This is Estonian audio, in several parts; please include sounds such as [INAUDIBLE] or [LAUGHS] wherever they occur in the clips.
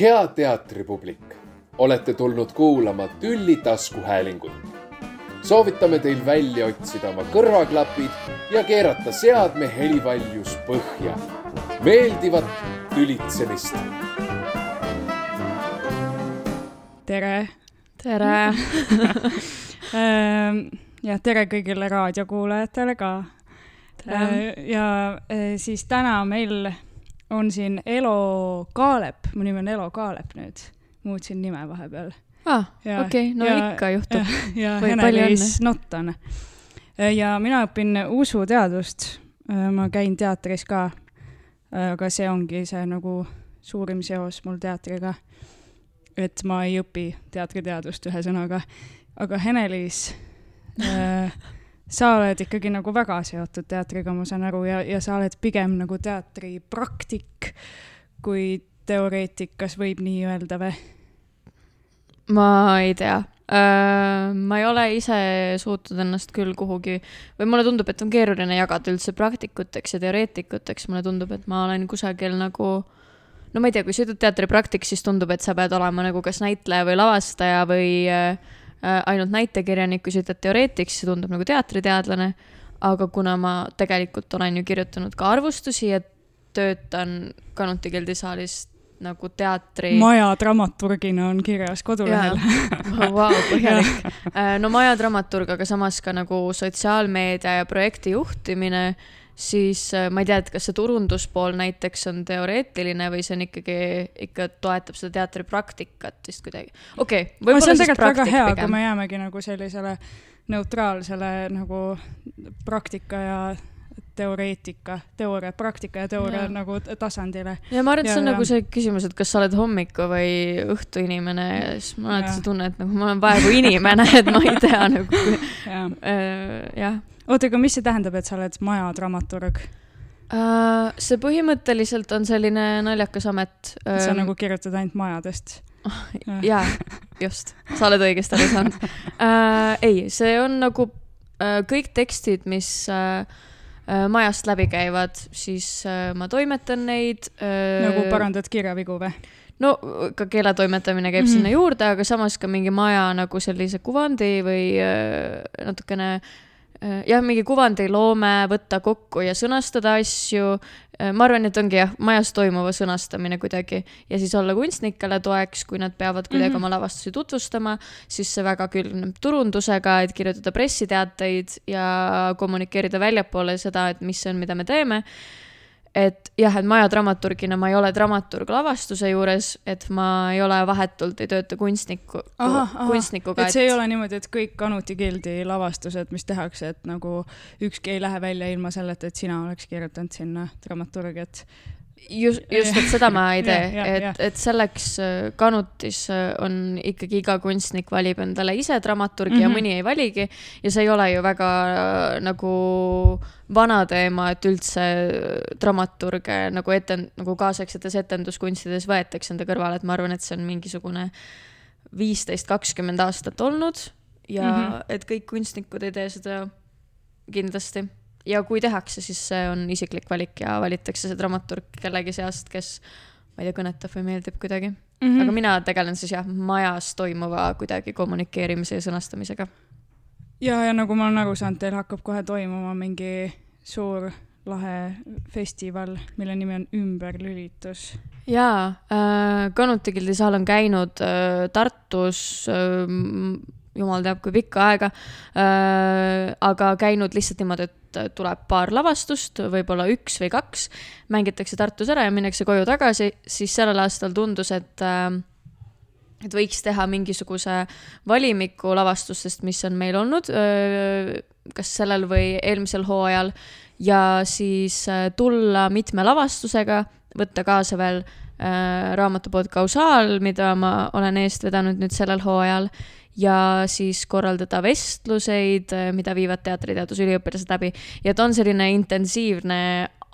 hea teatripublik, olete tulnud kuulama Tülli taskuhäälingut. soovitame teil välja otsida oma kõrvaklapid ja keerata seadme helivaljus põhja. meeldivat tülitsemist. tere tere Ähm, [LAUGHS] ja tere kõigile raadiokuulajatele ka. Tere. ja äh, siis täna meil on siin Elo Kaalep, mu nimi on Elo Kaalep nüüd, muutsin nime vahepeal. ah, Ja- okei, no ja- ikka juhtub. [LAUGHS] ja Hene-Liis Nottan. ja mina õpin usuteadust. ma käin teatris ka. aga see ongi see nagu suurim seos mul teatriga. et ma ei õpi teatriteadust ühesõnaga. aga Hene-Liis [LAUGHS] äh, sa oled ikkagi nagu väga seotud teatriga, ma saan aru, ja, ja sa oled pigem nagu teatripraktik kui teoreetik, kas võib nii öelda või? ma ei tea. ma ei ole ise suutnud ennast küll kuhugi või mulle tundub, et on keeruline jagada üldse praktikuteks ja teoreetikuteks, mulle tundub, et ma olen kusagil nagu no ma ei tea, kui sa ütled teatripraktik, siis tundub, et sa pead olema nagu kas näitleja või lavastaja või äh, äh, ainult näitekirjanik, kui sa ütled teoreetik, siis see tundub nagu teatriteadlane. aga kuna ma tegelikult olen ju kirjutanud ka arvustusi ja töötan Kanuti gildisaalis nagu teatri maja dramaturgina on kirjas kodulehel. Vau, põhjalik. [LAUGHS] no Maja dramaturg, aga samas ka nagu sotsiaalmeedia ja projekti juhtimine, siis äh, ma ei tea, et kas see turunduspool näiteks on teoreetiline või see on ikkagi, ikka toetab seda teatripraktikat vist kuidagi. okei okay,, võib-olla on siis tegelikult väga praktik hea, kui pigem. me jäämegi nagu sellisele neutraalsele nagu praktika ja teoreetika, teooria, praktika ja teooria Jaa. nagu tasandile. ja ma arvan, et see on Ja- nagu see küsimus, et kas sa oled hommiku või õhtu inimene ja siis mul on alati tunne, et nagu ma olen vaevu inimene, et ma ei tea nagu, jah, jah oota, aga mis see tähendab, et sa oled maja dramaturg? Uh, see põhimõtteliselt on selline naljakas amet. sa nagu kirjutad ainult majadest? [LAUGHS] jaa, just, sa oled õigesti aru saanud uh,. ei, see on nagu uh, kõik tekstid, mis uh, majast läbi käivad, siis uh, ma toimetan neid uh,. nagu parandad kirjavigu või? no ka keeletoimetamine käib mm Mhm. -hmm. sinna juurde, aga samas ka mingi maja nagu sellise kuvandi või äh, natukene äh, jah, mingi kuvandi loome, võtta kokku ja sõnastada asju. ma arvan, et ongi jah, majas toimuva sõnastamine kuidagi ja siis olla kunstnikele toeks, kui nad peavad kuidagi mm. -hmm. oma lavastusi tutvustama, siis see väga külgneb turundusega, et kirjutada pressiteateid ja kommunikeerida väljapoole seda, et mis see on, mida me teeme et jah, et maja dramaturgina ma ei ole dramaturg lavastuse juures, et ma ei ole vahetult, ei tööta kunstniku, kunstnikuga. et see ei ole niimoodi, et kõik Kanuti Gildi lavastused, mis tehakse, et nagu ükski ei lähe välja ilma selleta, et sina oleks kirjutanud sinna dramaturgiat. Just, [LAUGHS] just, et seda ma ei tee et, et selleks äh, Kanutis äh, on ikkagi iga kunstnik valib endale ise dramaturgi mm -hmm. ja Mhm. mõni ei valigi ja see ei ole ju väga äh, nagu vana teema, et üldse dramaturge nagu eten-, nagu kaasaegsetes etenduskunstides võetakse enda kõrvale, et ma arvan, et see on mingisugune viisteist, kakskümmend aastat olnud ja mm. -hmm. et kõik kunstnikud ei tee seda kindlasti ja kui tehakse, siis see on isiklik valik ja valitakse see dramaturg kellegi seast, kes ma ei tea, kõnetab või meeldib kuidagi mm. -hmm. aga mina tegelen siis jah, majas toimuva kuidagi kommunikeerimise ja sõnastamisega. ja, ja nagu ma olen aru saanud, teil hakkab kohe toimuma mingi suur lahe festival, mille nimi on Ümberlülitus. jaa äh,, Kanuti gildi saal on käinud äh, Tartus äh,, jumal teab kui pikka aega. Äh,, aga käinud lihtsalt niimoodi, et tuleb paar lavastust, võib-olla üks või kaks, mängitakse Tartus ära ja minnakse koju tagasi, siis sellel aastal tundus, et äh, et võiks teha mingisuguse valimiku lavastustest, mis on meil olnud, kas sellel või eelmisel hooajal. Ja siis äh, tulla mitme lavastusega, võtta kaasa veel äh, raamatupood Kausaal, mida ma olen eest vedanud nüüd sellel hooajal ja siis korraldada vestluseid, mida viivad teatriteadusüliõpilased läbi ja et on selline intensiivne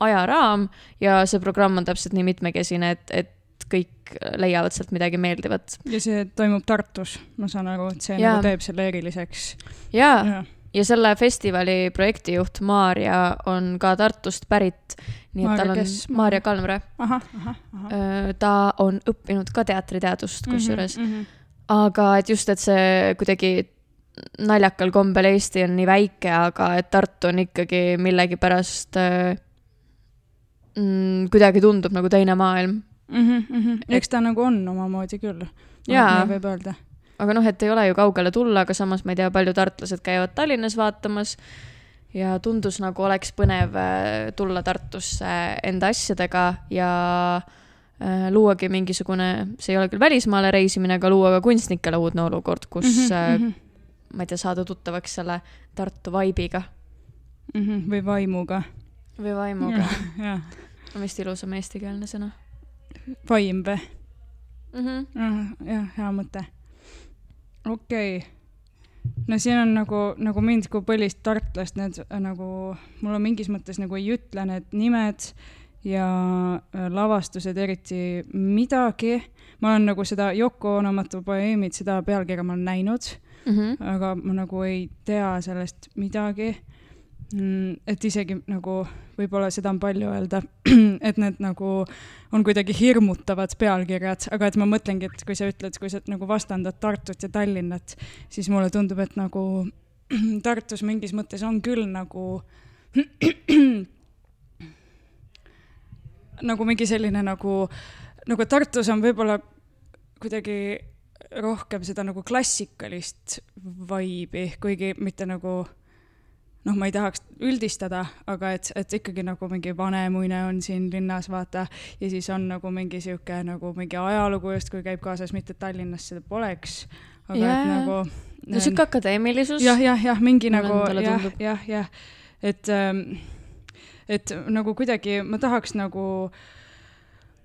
ajaraam ja see programm on täpselt nii mitmekesine, et, et kõik leiavad sealt midagi meeldivat. ja see toimub Tartus, ma saan aru, et see Jaa. nagu teeb selle eriliseks. jaa, ja selle festivali projektijuht Maarja on ka Tartust pärit. nii et tal on? Maarja Kalmre. ta on õppinud ka teatriteadust kusjuures mm. -hmm. Aga et just, et see kuidagi naljakal kombel Eesti on nii väike, aga et Tartu on ikkagi millegipärast äh, mm, kuidagi tundub nagu teine maailm. Mm -hmm. eks ta nagu on omamoodi küll. Jaa. võib öelda. aga noh, et ei ole ju kaugele tulla, aga samas ma ei tea, paljud tartlased käivad Tallinnas vaatamas ja tundus nagu oleks põnev äh, tulla Tartusse enda asjadega ja äh, luuagi mingisugune, see ei ole küll välismaale reisimine, aga luua ka kunstnikele uudne olukord, kus mm, -hmm. ma ei tea, saada tuttavaks selle Tartu vibe'iga Mm -hmm. või vaimuga. või vaimuga. jah, on vist ilusam eestikeelne sõna vaim või? mm. -hmm. jah, hea mõte. okei okay. no siin on nagu, nagu mind kui põlist tartlast need äh, nagu, mul on mingis mõttes nagu ei ütle need nimed ja äh, lavastused eriti midagi. ma olen nagu seda Yoko Onomatu poeemid, seda pealkirja ma olen näinud, Mm -hmm. aga ma nagu ei tea sellest midagi mm,. et isegi nagu võib-olla seda on palju öelda, [CLEARS THROAT] et need nagu on kuidagi hirmutavad pealkirjad, aga et ma mõtlengi, et kui sa ütled, kui sa nagu vastandad Tartut ja Tallinnat, siis mulle tundub, et nagu [CLEARS THROAT] Tartus mingis mõttes on küll nagu [CLEARS THROAT] nagu mingi selline nagu, nagu Tartus on võib-olla kuidagi rohkem seda nagu klassikalist vibe'i, kuigi mitte nagu noh, ma ei tahaks üldistada, aga et, et ikkagi nagu mingi Vanemuine on siin linnas, vaata, ja siis on nagu mingi sihuke nagu mingi ajalugu justkui käib kaasas, mitte Tallinnas seda poleks, aga Jaa. et nagu no sihuke akadeemilisus. jah, jah, jah, mingi nagu jah jah, jah, et ähm, et nagu kuidagi ma tahaks nagu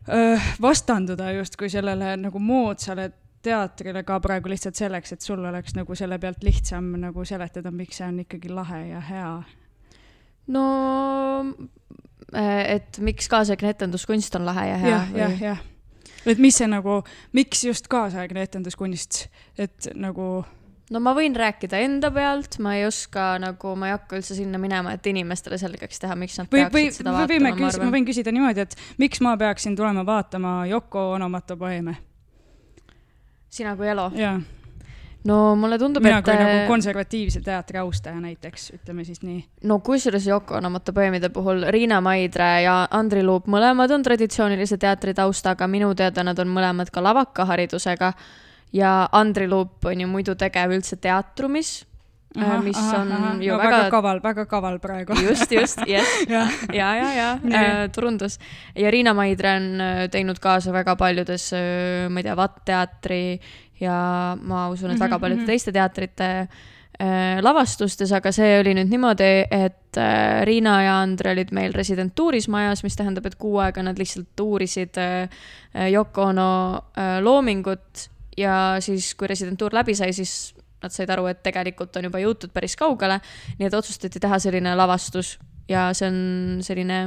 öö, vastanduda justkui sellele nagu moodsale teatrile ka praegu lihtsalt selleks, et sul oleks nagu selle pealt lihtsam nagu seletada, miks see on ikkagi lahe ja hea. no äh, et miks kaasaegne etenduskunst on lahe ja hea jah, jah, jah. et mis see nagu, miks just kaasaegne etenduskunst, et nagu no ma võin rääkida enda pealt, ma ei oska nagu, ma ei hakka üldse sinna minema, et inimestele selgeks teha, miks nad või, peaksid või, seda või vaatama, ma küs-, ma arvan. võin küsida niimoodi, et miks ma peaksin tulema vaatama Yoko Onomatu poeeme? sina kui Elo. no mulle tundub, mina et kui nagu konservatiivse teatri austaja näiteks, ütleme siis nii. no kusjuures Yoko Onomata poeemide puhul Riina Maidre ja Andri Luup mõlemad on traditsioonilise teatri taustaga, minu teada nad on mõlemad ka lavakaharidusega ja Andri Luup on ju muidu tegev üldse teatrumis, mis on ju no, väga, väga kaval, väga kaval praegu. just, just, jah, ja, ja, ja [LAUGHS] Nii. äh, turundus. ja Riina Maidre on äh, teinud kaasa väga paljudes, ma ei tea, Vatt-teatri ja ma usun, et väga Mhm, paljude mhm. teiste teatrite äh, lavastustes, aga see oli nüüd niimoodi, et äh, Riina ja Andre olid meil residentuuris majas, mis tähendab, et kuu aega nad lihtsalt uurisid äh, äh, Yoko Ono äh, loomingut ja siis, kui residentuur läbi sai, siis nad said aru, et tegelikult on juba jõutud päris kaugele, nii et otsustati teha selline lavastus ja see on selline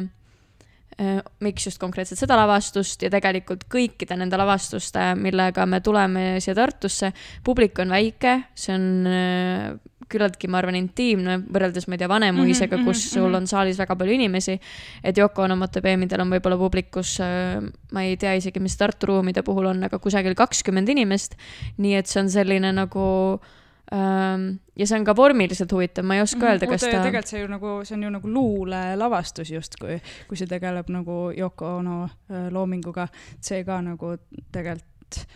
äh, miks just konkreetselt seda lavastust ja tegelikult kõikide nende lavastuste, millega me tuleme siia Tartusse, publik on väike, see on äh, küllaltki, ma arvan, intiimne võrreldes, ma ei tea, Vanemuisega, Mhm, kus mhm, sul mhm. on saalis väga palju inimesi. et Yoko Onomate peemidel on võib-olla publikus, ma ei tea isegi, mis Tartu ruumide puhul on, aga kusagil kakskümmend inimest. nii et see on selline nagu ähm, ja see on ka vormiliselt huvitav, ma ei oska öelda, kas oota, ta. tegelikult see ju nagu, see on ju nagu luulelavastus justkui, kui see tegeleb nagu Yoko Ono äh, loominguga, see ka nagu tegelikult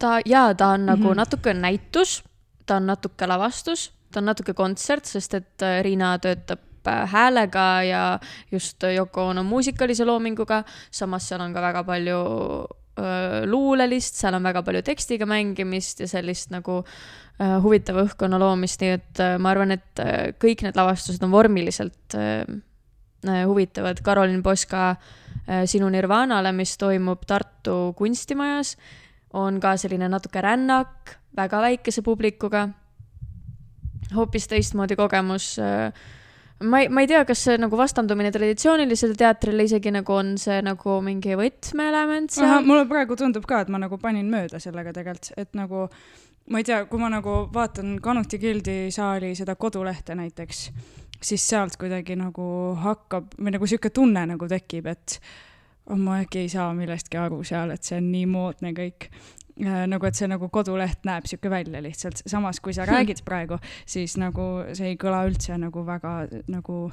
ta jaa, ta on nagu mm. -hmm. natuke näitus, ta on natuke lavastus, ta on natuke kontsert, sest et äh, Riina töötab äh, häälega ja just äh, Yoko Ono muusikalise loominguga, samas seal on ka väga palju öö, luulelist, seal on väga palju tekstiga mängimist ja sellist nagu huvitava õhkkonna loomist, nii et ma arvan, et kõik need lavastused on vormiliselt huvitavad. Karolin Poska Sinu Nirvanale, mis toimub Tartu kunstimajas, on ka selline natuke rännak, väga väikese publikuga, hoopis teistmoodi kogemus. ma ei, ma ei tea, kas see nagu vastandumine traditsioonilisele teatrile isegi nagu on see nagu mingi võtmeelement seal. mulle praegu tundub ka, et ma nagu panin mööda sellega tegelikult, et nagu ma ei tea, kui ma nagu vaatan Kanuti Gildi saali seda kodulehte näiteks, siis sealt kuidagi nagu hakkab või nagu sihuke tunne nagu tekib, et oh, ma äkki ei saa millestki aru seal, et see on nii moodne kõik. nagu, et see nagu koduleht näeb sihuke välja lihtsalt, samas kui sa Hmm. räägid praegu, siis nagu see ei kõla üldse nagu väga nagu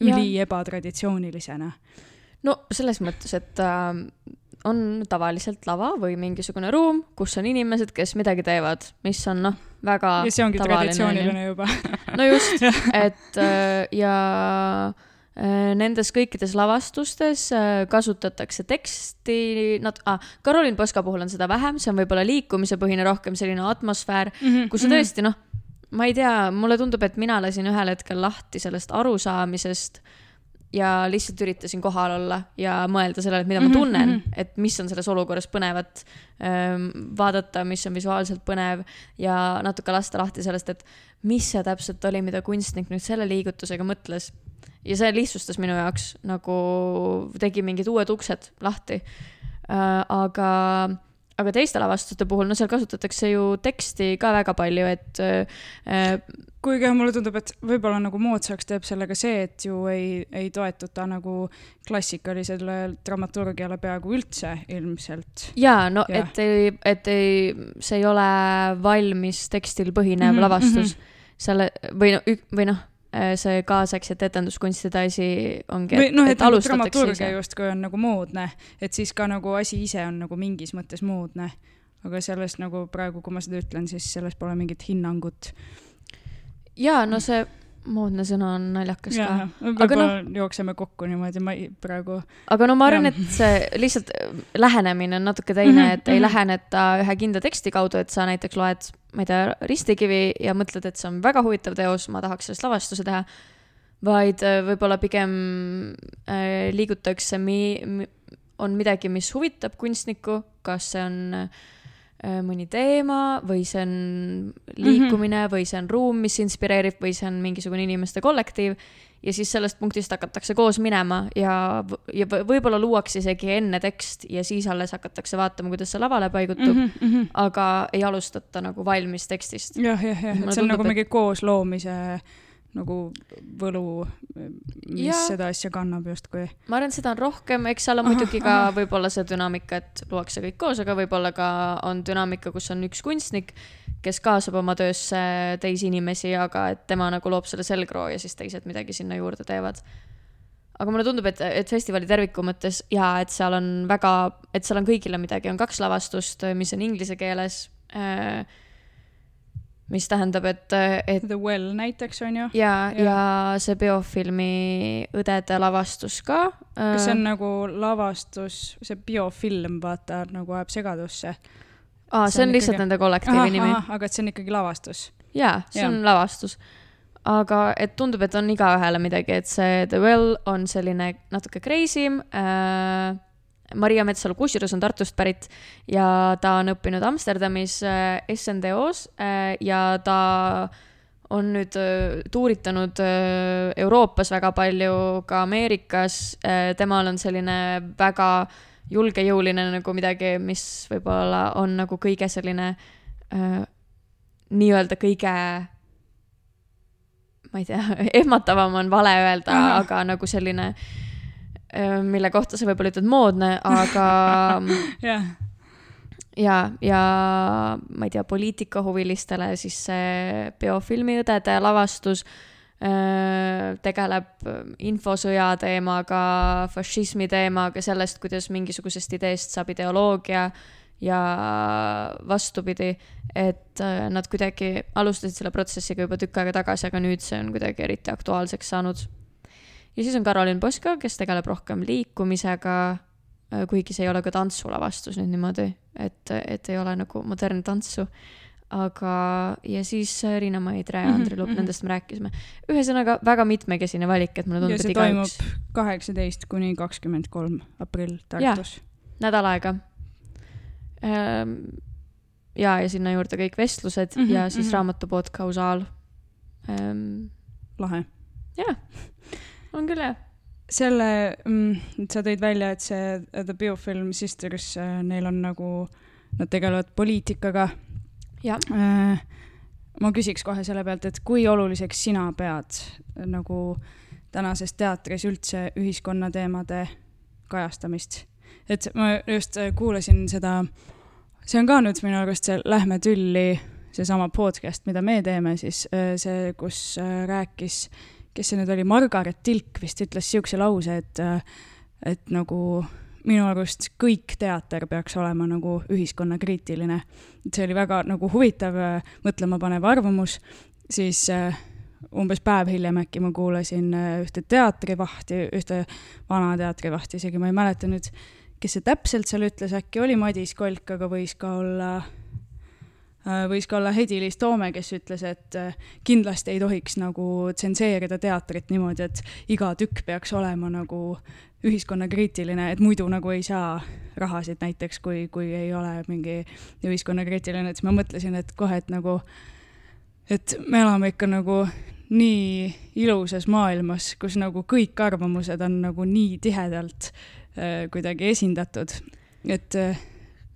üli ebatraditsioonilisena. no selles mõttes, et äh, on tavaliselt lava või mingisugune ruum, kus on inimesed, kes midagi teevad, mis on noh, väga ja see ongi tavaline, traditsiooniline juba. no just, [LAUGHS] et äh, ja äh, nendes kõikides lavastustes äh, kasutatakse teksti, nad ah,, Karolin Poska puhul on seda vähem, see on võib-olla liikumisepõhine rohkem selline atmosfäär, kus sa tõesti noh, ma ei tea, mulle tundub, et mina lasin ühel hetkel lahti sellest arusaamisest ja lihtsalt üritasin kohal olla ja mõelda sellele, et mida ma tunnen, et mis on selles olukorras põnevat ähm, vaadata, mis on visuaalselt põnev ja natuke lasta lahti sellest, et mis see täpselt oli, mida kunstnik nüüd selle liigutusega mõtles. ja see lihtsustas minu jaoks nagu, tegi mingid uued uksed lahti äh,. aga, aga teiste lavastuste puhul, no seal kasutatakse ju teksti ka väga palju, et äh, kuigi mulle tundub, et võib-olla nagu moodsaks teeb sellega see, et ju ei, ei toetuta nagu klassikalisele dramaturgiale peaaegu üldse ilmselt. jaa, no Jah. et ei, et ei, see ei ole valmis tekstil põhinev mm -hmm, lavastus mm. -hmm. selle või noh, või noh, see kaasaegsete etenduskunstide asi ongi, või noh, et, et nagu alustatakse dramaturgia justkui on nagu moodne, et siis ka nagu asi ise on nagu mingis mõttes moodne. aga sellest nagu praegu, kui ma seda ütlen, siis sellest pole mingit hinnangut. jaa, no see moodne sõna on naljakas ka. Aga võib-olla no, jookseme kokku niimoodi, ma ei, praegu. aga no ma arvan, et see lihtsalt lähenemine on natuke teine, Mhm, et ei mhm. läheneta ühe kindla teksti kaudu, et sa näiteks loed, ma ei tea, Ristikivi ja mõtled, et see on väga huvitav teos, ma tahaks sellest lavastuse teha. vaid äh, võib-olla pigem äh, liigutakse mi-, mi, on midagi, mis huvitab kunstnikku, kas see on äh, mõni teema või see on liikumine mm -hmm. või see on ruum, mis inspireerib või see on mingisugune inimeste kollektiiv ja siis sellest punktist hakatakse koos minema ja, ja võ- võib-olla luuakse isegi enne tekst ja siis alles hakatakse vaatama, kuidas see lavale paigutub mm, Mhm, -hmm. aga ei alustata nagu valmis tekstist. jah, jah, jah, et see on nagu mingi koosloomise nagu võlu, mis Jaa. seda asja kannab justkui. ma arvan, et seda on rohkem, eks seal on muidugi ka [LAUGHS] võib-olla see dünaamika, et luuakse kõik koos, aga võib-olla ka on dünaamika, kus on üks kunstnik, kes kaasab oma töösse teisi inimesi, aga et tema nagu loob selle selgroo ja siis teised midagi sinna juurde teevad. aga mulle tundub, et, et festivali terviku mõttes ja et seal on väga, et seal on kõigile midagi, on kaks lavastust, mis on inglise keeles. Mis tähendab, et, et The Well näiteks on ju. ja, Ja. ja see biofilmi õdede lavastus ka. kas see on nagu lavastus, see biofilm, vaata, nagu ajab segadusse? aa, see on lihtsalt ikkagi- nende kollektiivi nimi. aga et see on ikkagi lavastus. jaa, see Jaa. on lavastus. aga et tundub, et on igaühele midagi, et see The Well on selline natuke crazy im äh,. Maria Metsalu kusjuures on Tartust pärit ja ta on õppinud Amsterdamis äh, SNDO-s äh, ja ta on nüüd äh, tuuritanud äh, Euroopas väga palju, ka Ameerikas äh,. temal on selline väga julgejõuline nagu midagi, mis võib-olla on nagu kõige selline äh, nii-öelda kõige, ma ei tea, [LAUGHS] ehmatavam on vale öelda, aga nagu selline, mille kohta sa võib-olla ütled moodne, aga [LAUGHS] jah, ja, ja ma ei tea, poliitikahuvilistele siis see biofilmi õdede lavastus öö, tegeleb infosõja teemaga, fašismi teemaga, sellest, kuidas mingisugusest ideest saab ideoloogia ja vastupidi, et öö, nad kuidagi alustasid selle protsessiga juba tükk aega tagasi, aga nüüd see on kuidagi eriti aktuaalseks saanud. Ja siis on Karolin Poska, kes tegeleb rohkem liikumisega, kuigi see ei ole ka tantsulavastus nüüd niimoodi, et, et ei ole nagu modernne tantsu. aga, ja siis Riina Maidre ja Andrei Lupp, Mhm, mhm. nendest me rääkisime. ühesõnaga väga mitmekesine valik, et mulle tundub, et igaüks kaheksateist kuni kakskümmend kolm aprill Tartus. nädal aega. ja, ja sinna juurde kõik vestlused mm Mhm, -hmm, ja siis mm mhm. -hmm. raamatupood Kausaal. lahe. jah, on küll jah. selle mm,, sa tõid välja, et see äh, The Biofilm Sisters, neil on nagu, nad tegelevad poliitikaga jah, äh,. ma küsiks kohe selle pealt, et kui oluliseks sina pead äh, nagu tänases teatris üldse ühiskonnateemade kajastamist? et ma just äh, kuulasin seda, see on ka nüüd minu arust see Lähme tülli, seesama podcast, mida me teeme, siis äh, see, kus äh, rääkis, kes see nüüd oli, Margaret Tilk vist ütles siukse lause, et, et nagu minu arust kõik teater peaks olema nagu ühiskonnakriitiline. et see oli väga nagu huvitav, mõtlemapanev arvamus, siis umbes päev hiljem äkki ma kuulasin ühte teatrivahti, ühte vana teatrivahti, isegi ma ei mäleta nüüd, kes see täpselt seal ütles, äkki oli Madis Kolk, aga võis ka olla äh, võis ka olla Hedi-Liis Toome, kes ütles, et äh, kindlasti ei tohiks nagu tsenseerida teatrit niimoodi, et iga tükk peaks olema nagu ühiskonnakriitiline, et muidu nagu ei saa rahasid näiteks, kui, kui ei ole mingi ühiskonnakriitiline, et siis ma mõtlesin, et kohe, et nagu, et me elame ikka nagu nii ilusas maailmas, kus nagu kõik arvamused on nagu nii tihedalt äh, kuidagi esindatud, et äh,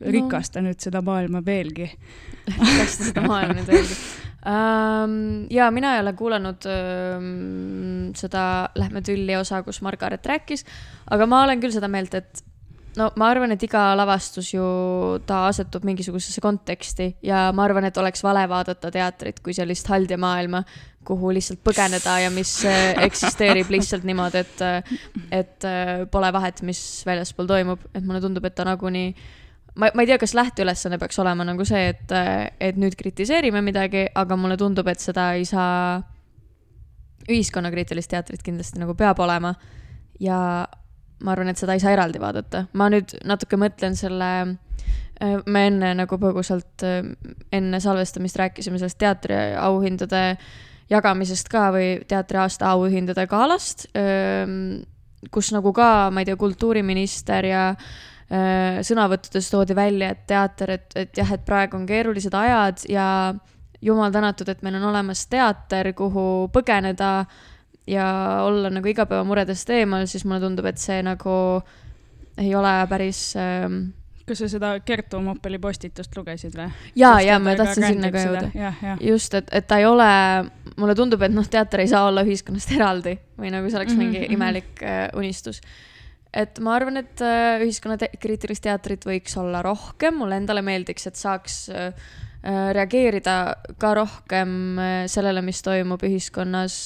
No. rikasta nüüd seda maailma veelgi. lasta seda maailma nüüd veelgi um,. ja mina ei ole kuulanud um, seda Lähme tülli osa, kus Margaret rääkis, aga ma olen küll seda meelt, et no ma arvan, et iga lavastus ju ta asetub mingisugusesse konteksti ja ma arvan, et oleks vale vaadata teatrit kui sellist haldjamaailma, kuhu lihtsalt põgeneda ja mis äh, eksisteerib lihtsalt niimoodi, et, et äh, pole vahet, mis väljaspool toimub, et mulle tundub, et ta nagunii ma, ma ei tea, kas lähteülesanne peaks olema nagu see, et, et nüüd kritiseerime midagi, aga mulle tundub, et seda ei saa, ühiskonnakriitilist teatrit kindlasti nagu peab olema ja ma arvan, et seda ei saa eraldi vaadata. ma nüüd natuke mõtlen selle, me enne nagu põgusalt enne salvestamist rääkisime sellest teatriauhindade jagamisest ka või teatriaasta auhindade galast, kus nagu ka, ma ei tea, kultuuriminister ja äh, sõnavõttudes toodi välja, et teater, et, et jah, et praegu on keerulised ajad ja jumal tänatud, et meil on olemas teater, kuhu põgeneda ja olla nagu igapäevamuredest eemal, siis mulle tundub, et see nagu ei ole päris ähm, kas sa seda Kertu Moppeli postitust lugesid või? ja, ja ma tahtsin sinna ka jõuda. just, et, et ta ei ole, mulle tundub, et noh, teater ei saa olla ühiskonnast eraldi või nagu see oleks Mhm, mingi mhm. imelik äh, unistus. Et ma arvan, et äh, ühiskonna te kriitilist teatrit võiks olla rohkem, mulle endale meeldiks, et saaks äh, äh, reageerida ka rohkem sellele, mis toimub ühiskonnas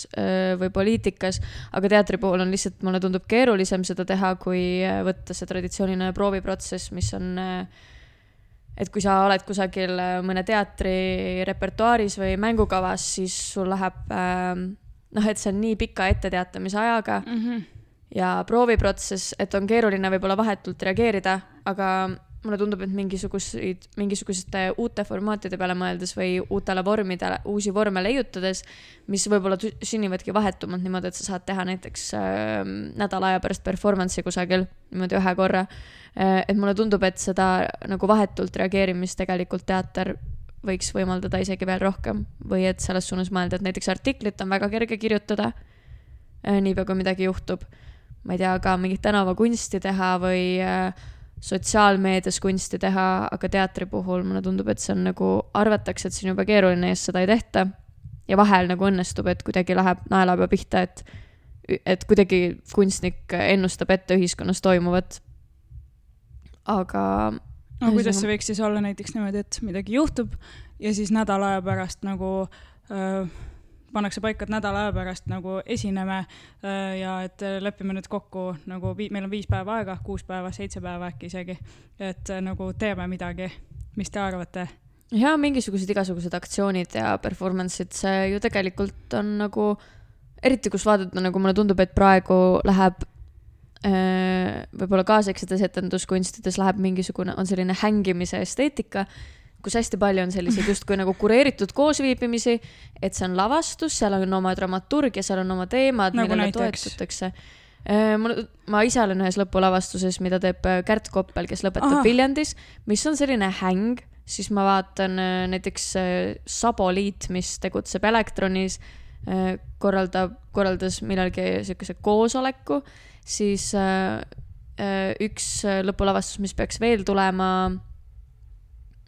või poliitikas, aga teatri puhul on lihtsalt, mulle tundub keerulisem seda teha, kui võtta see traditsiooniline prooviprotsess, mis on et kui sa oled kusagil mõne teatri repertuaaris või mängukavas, siis sul läheb noh, et see on nii pika etteteatamise ajaga Mhm. Ja prooviprotsess, et on keeruline võib-olla vahetult reageerida, aga mulle tundub, et mingisuguseid, mingisuguste uute formaatide peale mõeldes või uutele vormidele, uusi vorme leiutades, mis võib-olla sünnivadki vahetumalt niimoodi, et sa saad teha näiteks äh, nädala aja pärast performance'i kusagil niimoodi ühe korra äh,. et mulle tundub, et seda nagu vahetult reageerimist tegelikult teater võiks võimaldada isegi veel rohkem või et selles suunas mõelda, et näiteks artiklit on väga kerge kirjutada äh, niipea kui midagi juhtub. Ma ei tea, ka mingit tänavakunsti teha või äh, sotsiaalmeedias kunsti teha, aga teatri puhul mulle tundub, et see on nagu, arvatakse, et see on jube keeruline ja siis seda ei tehta. ja vahel nagu õnnestub, et kuidagi läheb naelapea pihta, et, et kuidagi kunstnik ennustab ette ühiskonnas toimuvat. aga no kuidas see võiks siis olla näiteks niimoodi, et midagi juhtub ja siis nädala aja pärast nagu öö, pannakse paika, et nädala aja pärast nagu esineme öö, ja et öö, lepime nüüd kokku nagu vii-, meil on viis päeva aega, kuus päeva, seitse päeva äkki isegi, et öö, nagu teeme midagi, mis te arvate? ja mingisugused igasugused aktsioonid ja performance'id, see ju tegelikult on nagu, eriti kus vaadata, nagu mulle tundub, et praegu läheb äh, võib-olla kaasaegsetes etenduskunstides läheb mingisugune, on selline hängimise esteetika, kus hästi palju on selliseid justkui nagu kureeritud koosviibimisi, et see on lavastus, seal on oma dramaturg ja seal on oma teemad Nagu millele näiteks? toetutakse. mul, ma ise olen ühes lõpulavastuses, mida teeb äh, Kärt Koppel, kes lõpetab Ahah. Viljandis, mis on selline häng, siis ma vaatan äh, näiteks äh, Sabo Liit, mis tegutseb Elektronis, äh, korraldab, korraldas millalgi siukese koosoleku, siis äh, äh, üks äh, lõpulavastus, mis peaks veel tulema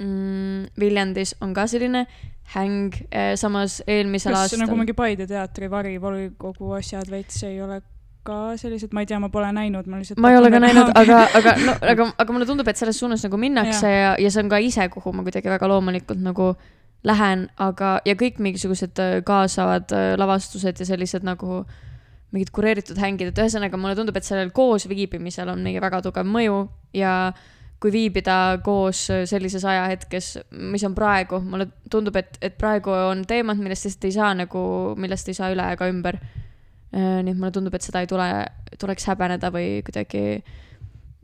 mm, Viljandis, on ka selline häng, samas eelmisel kas aastal nagu mingi Paide teatri varivolikogu asjad veits ei ole ka sellised, ma ei tea, ma pole näinud, ma lihtsalt ma ei ole ka näinud, aga, aga no, aga, aga mulle tundub, et selles suunas nagu minnakse ja, ja, ja see on ka ise, kuhu ma kuidagi väga loomulikult nagu lähen, aga, ja kõik mingisugused äh, kaasavad äh, lavastused ja sellised nagu mingid kureeritud hängid, et ühesõnaga mulle tundub, et sellel koos viibimisel on mingi väga tugev mõju ja kui viibida koos äh, sellises ajahetkes, mis on praegu, mulle tundub, et, et praegu on teemad, millest lihtsalt ei saa nagu, millest ei saa üle ega ümber. nii et mulle tundub, et seda ei tule, tuleks häbeneda või kuidagi,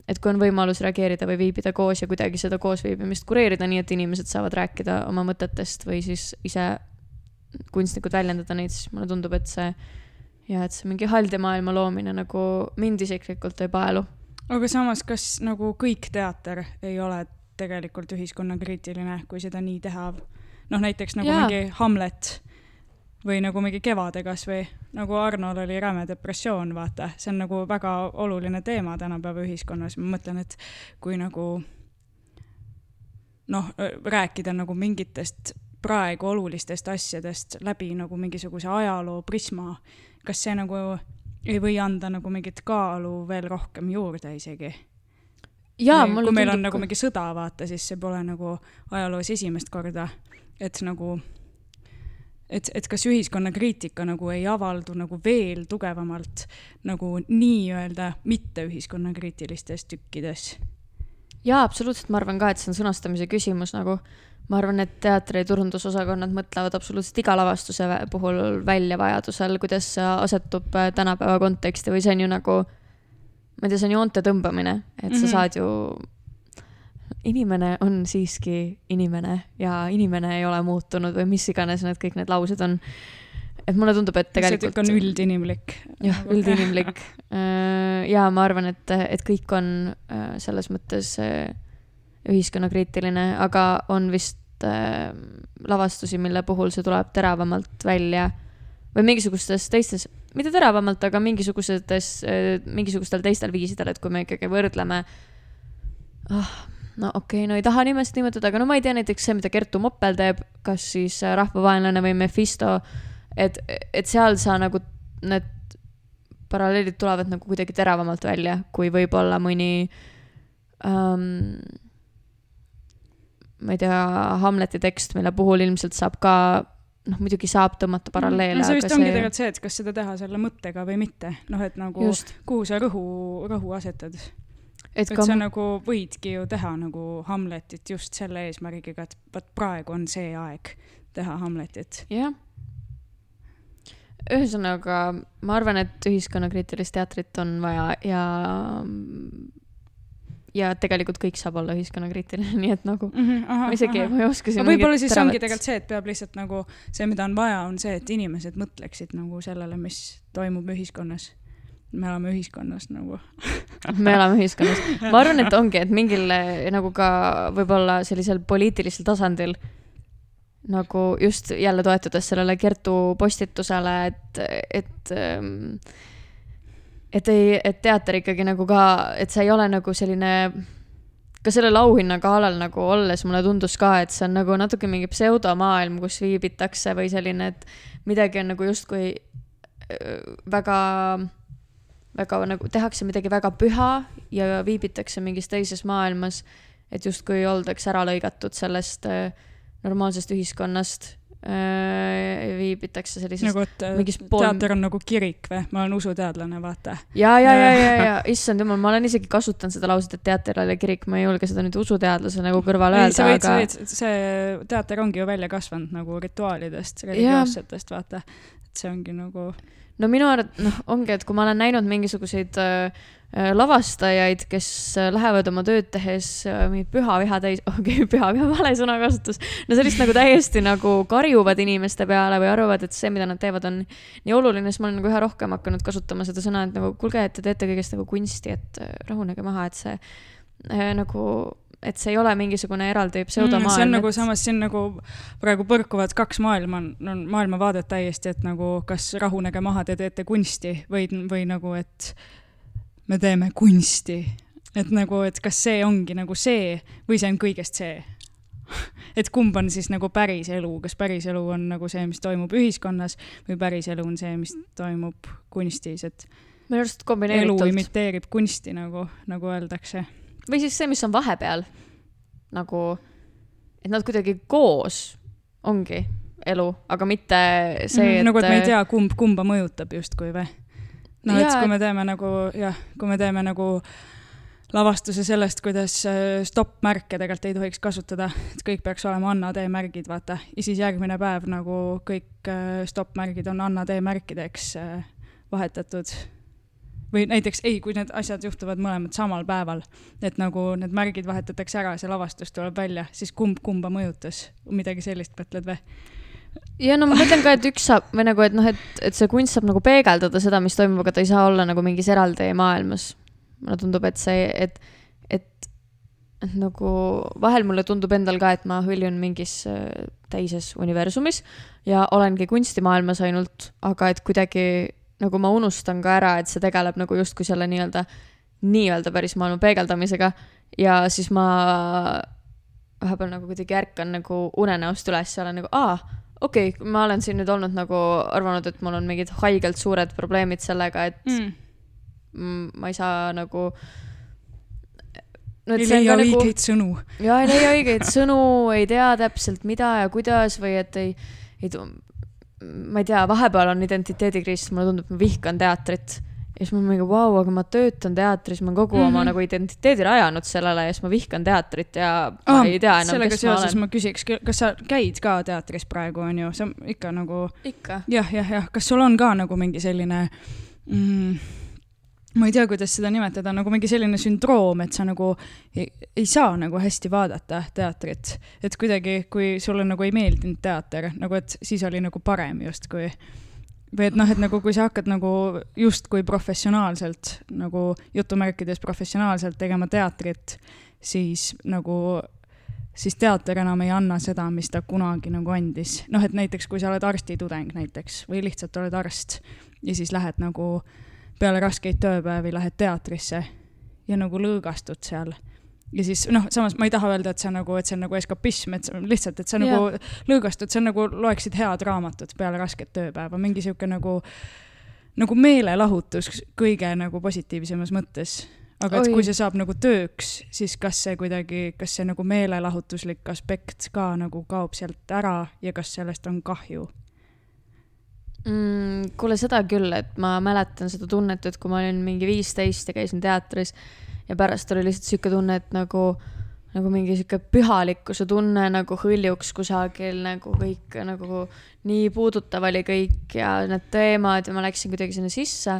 et kui on võimalus reageerida või viibida koos ja kuidagi seda koosviibimist kureerida, nii et inimesed saavad rääkida oma mõtetest või siis ise kunstnikud väljendada neid, siis mulle tundub, et see ja et see mingi haldemaailma loomine nagu mind isiklikult ei paelu. Aga samas, kas nagu kõik teater ei ole tegelikult ühiskonnakriitiline, kui seda nii teha? noh, näiteks nagu Jaa. mingi Hamlet või nagu mingi Kevade kasvõi, nagu Arnol oli räme depressioon, vaata, see on nagu väga oluline teema tänapäeva ühiskonnas, ma mõtlen, et kui nagu noh, rääkida nagu mingitest praegu olulistest asjadest läbi nagu mingisuguse ajaloo prisma, kas see nagu ei või anda nagu mingit kaalu veel rohkem juurde isegi? jaa, kui mulle meil on tundub nagu mingi sõda, vaata, siis see pole nagu ajaloos esimest korda, et nagu, et, et kas ühiskonnakriitika nagu ei avaldu nagu veel tugevamalt nagu nii-öelda mitte ühiskonnakriitilistes tükkides. jaa, absoluutselt, ma arvan ka, et see on sõnastamise küsimus nagu. ma arvan, et teatri turundusosakonnad mõtlevad absoluutselt iga lavastuse puhul välja vajadusel, kuidas see asetub äh, tänapäeva konteksti või see on ju nagu, ma ei tea, see on joonte tõmbamine, et sa Mhm. saad ju inimene on siiski inimene ja inimene ei ole muutunud või mis iganes need kõik need laused on. Et mulle tundub, et see tegelikult tükk on üldinimlik. jah, üldinimlik. [LAUGHS] ja ma arvan, et, et kõik on äh, selles mõttes äh, ühiskonnakriitiline, aga on vist äh, lavastusi, mille puhul see tuleb teravamalt välja või mingisugustes teistes, mitte teravamalt, aga mingisugusetes, mingisugustel teistel viisidel, et kui me ikkagi võrdleme ah, no okei okay,, no ei taha nimest nimetada, aga no ma ei tea, näiteks see, mida Kertu Moppel teeb, kas siis äh, Rahvavaenlane või Mephisto, et, et seal sa nagu need paralleelid tulevad nagu kuidagi teravamalt välja, kui võib-olla mõni ähm, ma ei tea, Hamleti tekst, mille puhul ilmselt saab ka noh, muidugi saab tõmmata paralleele, no see vist ongi see tegelikult see, et kas seda teha selle mõttega või mitte, noh, et nagu just, kuhu sa rõhu, rõhu asetad. et et ka sa nagu võidki ju teha nagu Hamletit just selle eesmärgiga, et vot praegu on see aeg teha Hamletit. jah. ühesõnaga, ma arvan, et ühiskonnakriitilist teatrit on vaja ja ja tegelikult kõik saab olla ühiskonnakriitiline, [LAUGHS] nii et nagu ma isegi, ma ei oska siin võib-olla siis ongi tegelikult see, et peab lihtsalt nagu see, mida on vaja, on see, et inimesed mõtleksid nagu sellele, mis toimub ühiskonnas. me oleme ühiskonnas nagu. [LAUGHS] me elame ühiskonnas. ma arvan, et ongi, et mingil eh, nagu ka võib-olla sellisel poliitilisel tasandil nagu just jälle toetudes sellele Kertu postitusele, et, et ähm, et ei, et teater ikkagi nagu ka, et see ei ole nagu selline ka sellel auhinna galal nagu olles mulle tundus ka, et see on nagu natuke mingi pseudomaailm, kus viibitakse või selline, et midagi on nagu justkui öö, väga, väga nagu tehakse midagi väga püha ja viibitakse mingis teises maailmas, et justkui oldakse ära lõigatud sellest öö, normaalsest ühiskonnast, viibitakse sellises nagu, et mingis pool... teater on nagu kirik või? ma olen usuteadlane, vaata. ja, ja, ja, ja, ja [LAUGHS] issand jumal, ma olen isegi kasutanud seda lauset, et teater ei ole kirik, ma ei julge seda nüüd usuteadlase nagu kõrvale öelda, aga see teater ongi ju välja kasvanud nagu rituaalidest, religioossetest, vaata. et see ongi nagu, no minu arvates noh, ongi, et kui ma olen näinud mingisuguseid äh, äh, lavastajaid, kes äh, lähevad oma tööd tehes äh, mingi püha viha täis, [LAUGHS] okei okay,, püha viha, vale sõnakasutus, no sellist nagu täiesti nagu karjuvad inimeste peale või arvavad, et see, mida nad teevad, on nii oluline, siis ma olen nagu üha rohkem hakanud kasutama seda sõna, et nagu kuulge, et te teete kõigest nagu kunsti, et äh, rahunege maha, et see äh, nagu et see ei ole mingisugune eraldi mm, pseudomaailm see on nagu et... samas siin nagu praegu põrkuvad kaks maailma, on maailmavaadet täiesti, et nagu kas rahunege maha, te teete kunsti või, või nagu, et me teeme kunsti. et nagu, et kas see ongi nagu see või see on kõigest see et kumb on siis nagu päris elu, kas päris elu on nagu see, mis toimub ühiskonnas või päris elu on see, mis toimub kunstis, et minu arust kombineeritult. elu imiteerib kunsti, nagu, nagu öeldakse. või siis see, mis on vahepeal, nagu, et nad kuidagi koos ongi elu, aga mitte see, mhm, et nagu, et me ei tea, kumb kumba mõjutab justkui või? Noh, et kui me teeme nagu jah, kui me teeme nagu lavastuse sellest, kuidas äh, stopp-märke tegelikult ei tohiks kasutada, et kõik peaks olema Anna tee märgid, vaata. ja siis järgmine päev nagu kõik äh, stopp-märgid on Anna tee märkideks äh, vahetatud. või näiteks ei, kui need asjad juhtuvad mõlemad samal päeval, et nagu need märgid vahetatakse ära, see lavastus tuleb välja, siis kumb kumba mõjutas, midagi sellist mõtled või? Ja no ma mõtlen ka, et üks saab või nagu, et noh, et, et see kunst saab nagu peegeldada seda, mis toimub, aga ta ei saa olla nagu mingis eraldi maailmas. Mulle tundub, et see, et, et, et nagu vahel mulle tundub endal ka, et ma hõljun mingis äh, teises universumis ja olengi kunstimaailmas ainult, aga et kuidagi nagu ma unustan ka ära, et see tegeleb nagu justkui selle nii-öelda, nii-öelda päris maailma peegeldamisega ja siis ma vahepeal nagu kuidagi ärkan nagu unenäost üles ja olen nagu, aa, okei okay,, ma olen siin nüüd olnud nagu arvanud, et mul on mingid haigelt suured probleemid sellega, et mm ma ei saa nagu no,. ei leia nagu, õigeid sõnu. ja ei leia õigeid sõnu, ei tea täpselt, mida ja kuidas või et ei, ei, ma ei tea, vahepeal on identiteedikriis, mulle tundub, ma vihkan teatrit ja siis ma mingi, vau, aga ma töötan teatris, ma olen kogu mm -hmm. oma mhm. nagu identiteedi rajanud sellele ja siis ma vihkan teatrit ja ma oh, ei tea enam, kes ma olen. ma küsiks, kas sa käid ka teatris praegu, on ju, see on ikka nagu. ikka. jah, jah, jah, kas sul on ka nagu mingi selline mm, ma ei tea, kuidas seda nimetada, nagu mingi selline sündroom, et sa nagu ei, ei saa nagu hästi vaadata teatrit. et kuidagi, kui sulle nagu ei meeldinud teater, nagu et siis oli nagu parem justkui. Või et noh, et nagu kui sa hakkad nagu justkui professionaalselt nagu jutumärkides professionaalselt tegema teatrit, siis nagu siis teater enam ei anna seda, mis ta kunagi nagu andis. noh, et näiteks kui sa oled arstitudeng näiteks või lihtsalt oled arst ja siis lähed nagu peale raskeid tööpäevi lähed teatrisse ja nagu lõõgastud seal. Ja siis noh, samas ma ei taha öelda, et see on nagu, et see on nagu eskapism, et lihtsalt, et sa yeah. nagu lõõgastud, see on nagu loeksid head raamatut peale rasket tööpäeva, mingi sihuke nagu, nagu meelelahutus kõige nagu positiivsemas mõttes aga et Oi. kui see saab nagu tööks, siis kas see kuidagi, kas see nagu meelelahutuslik aspekt ka nagu kaob sealt ära ja kas sellest on kahju? mm,? kuule, seda küll, et ma mäletan seda tunnet, et kui ma olin mingi viisteist ja käisin teatris ja pärast oli lihtsalt sihuke tunne, et nagu, nagu mingi sihuke pühalikkuse tunne nagu hõljuks kusagil nagu kõik nagu nii puudutav oli kõik ja need teemad ja ma läksin kuidagi sinna sisse.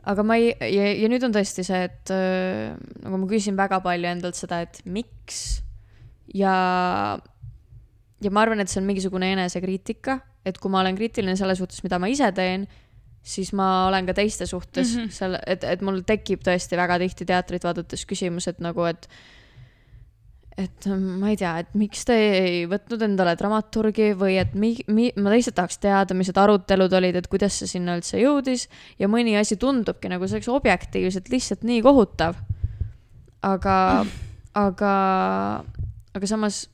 aga ma ei, ja, ja nüüd on tõesti see, et äh, nagu ma küsin väga palju endalt seda, et miks ja ja ma arvan, et see on mingisugune enesekriitika, et kui ma olen kriitiline selle suhtes, mida ma ise teen, siis ma olen ka teiste suhtes mm -hmm. selle, et, et mul tekib tõesti väga tihti teatrit vaadates küsimus, et nagu, et et ma ei tea, et miks te ei võtnud endale dramaturgi või et mi-, mi-, ma lihtsalt tahaks teada, mis need arutelud olid, et kuidas see sinna üldse jõudis ja mõni asi tundubki nagu selleks objektiivselt lihtsalt nii kohutav. aga aga, aga samas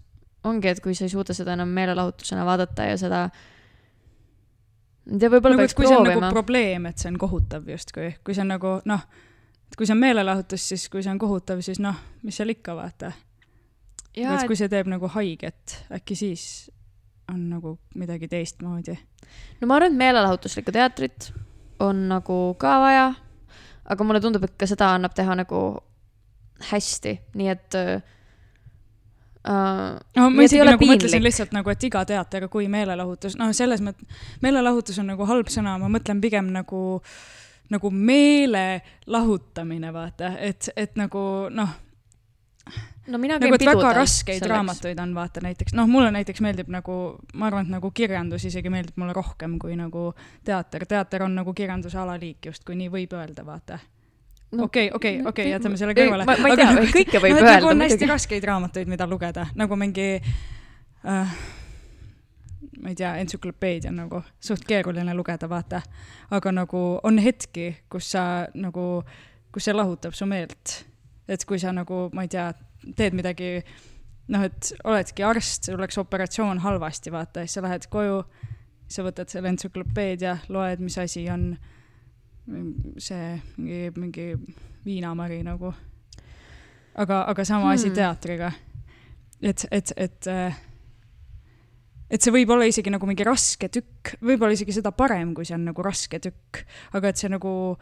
ongi, et kui sa ei suuda seda enam meelelahutusena vaadata ja seda ma tea, võib-olla nagu, peaks proovima. nagu probleem, et see on kohutav justkui, kui see on nagu noh, et kui see on meelelahutus, siis kui see on kohutav, siis noh, mis seal ikka, vaata. et kui see teeb nagu haiget, äkki siis on nagu midagi teistmoodi. no ma arvan, et meelelahutuslikku teatrit on nagu ka vaja, aga mulle tundub, et ka seda annab teha nagu hästi, nii et äh, Uh, ma isegi nagu piinlik. mõtlesin lihtsalt nagu, et iga teater kui meelelahutus, noh, selles mõttes, meelelahutus on nagu halb sõna, ma mõtlen pigem nagu, nagu meele lahutamine, vaata, et, et nagu noh. no mina nagu, pidudel. väga raskeid selleks. raamatuid on, vaata näiteks, noh, mulle näiteks meeldib nagu, ma arvan, et nagu kirjandus isegi meeldib mulle rohkem kui nagu teater, teater on nagu kirjanduse alaliik justkui nii võib öelda, vaata okei, okei, okei, jätame selle kõrvale. ma- ma ei tea, kõike võib nagu öelda on hästi muidugi. raskeid raamatuid, mida lugeda, nagu mingi äh,, ma ei tea, entsüklopeedia on nagu suht keeruline lugeda, vaata. aga nagu on hetki, kus sa nagu, kus see lahutab su meelt. et kui sa nagu, ma ei tea, teed midagi, noh, et oledki arst, sul läks operatsioon halvasti, vaata, siis sa lähed koju, sa võtad selle entsüklopeedia, loed, mis asi on see mingi, mingi viinamari nagu. aga, aga sama asi Hmm. teatriga. et, et, et, et see võib olla isegi nagu mingi raske tükk, võib-olla isegi seda parem, kui see on nagu raske tükk, aga et see nagu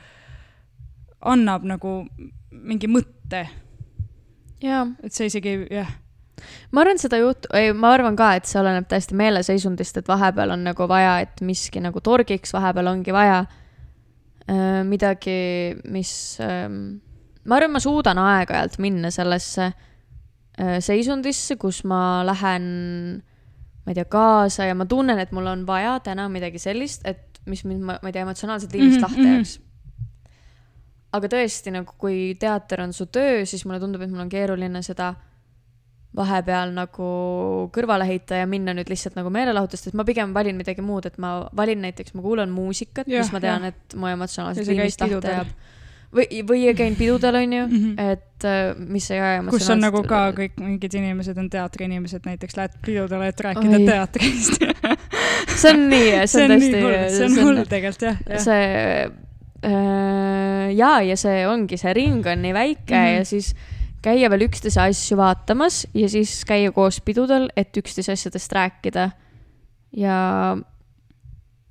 annab nagu mingi mõtte, et see isegi jah, ma arvan, seda juhtu-, ei, ma arvan ka, et see oleneb täiesti meeleseisundist, et vahepeal on nagu vaja, et miski nagu torgiks, vahepeal ongi vaja äh, midagi, mis ähm,, ma arvan, ma suudan aeg-ajalt minna sellesse äh, seisundisse, kus ma lähen, ma ei tea, kaasa ja ma tunnen, et mul on vaja täna midagi sellist, et mis mind, ma ei tea, emotsionaalselt liinist Mhm, lahti mhm. jääks. aga tõesti nagu, kui teater on su töö, siis mulle tundub, et mul on keeruline seda vahepeal nagu kõrvale heita ja minna nüüd lihtsalt nagu meelelahutust, et ma pigem valin midagi muud, et ma valin näiteks, ma kuulan muusikat, mis ma tean, et mu liinist lahti pidudel. jääb. või, või käin pidudel, onju, Mhm. et äh, mis ei aja kus on nagu ka kõik mingid inimesed on teatriinimesed, näiteks lähed pidudele, et rääkida Oi. teatrist. [LAUGHS] see on nii, see on tõesti see on hull tegelikult jah, jah. see äh, jaa, ja see ongi, see ring on nii väike mm. -hmm. ja siis käia veel üksteise asju vaatamas ja siis käia koos pidudel, et üksteise asjadest rääkida. ja,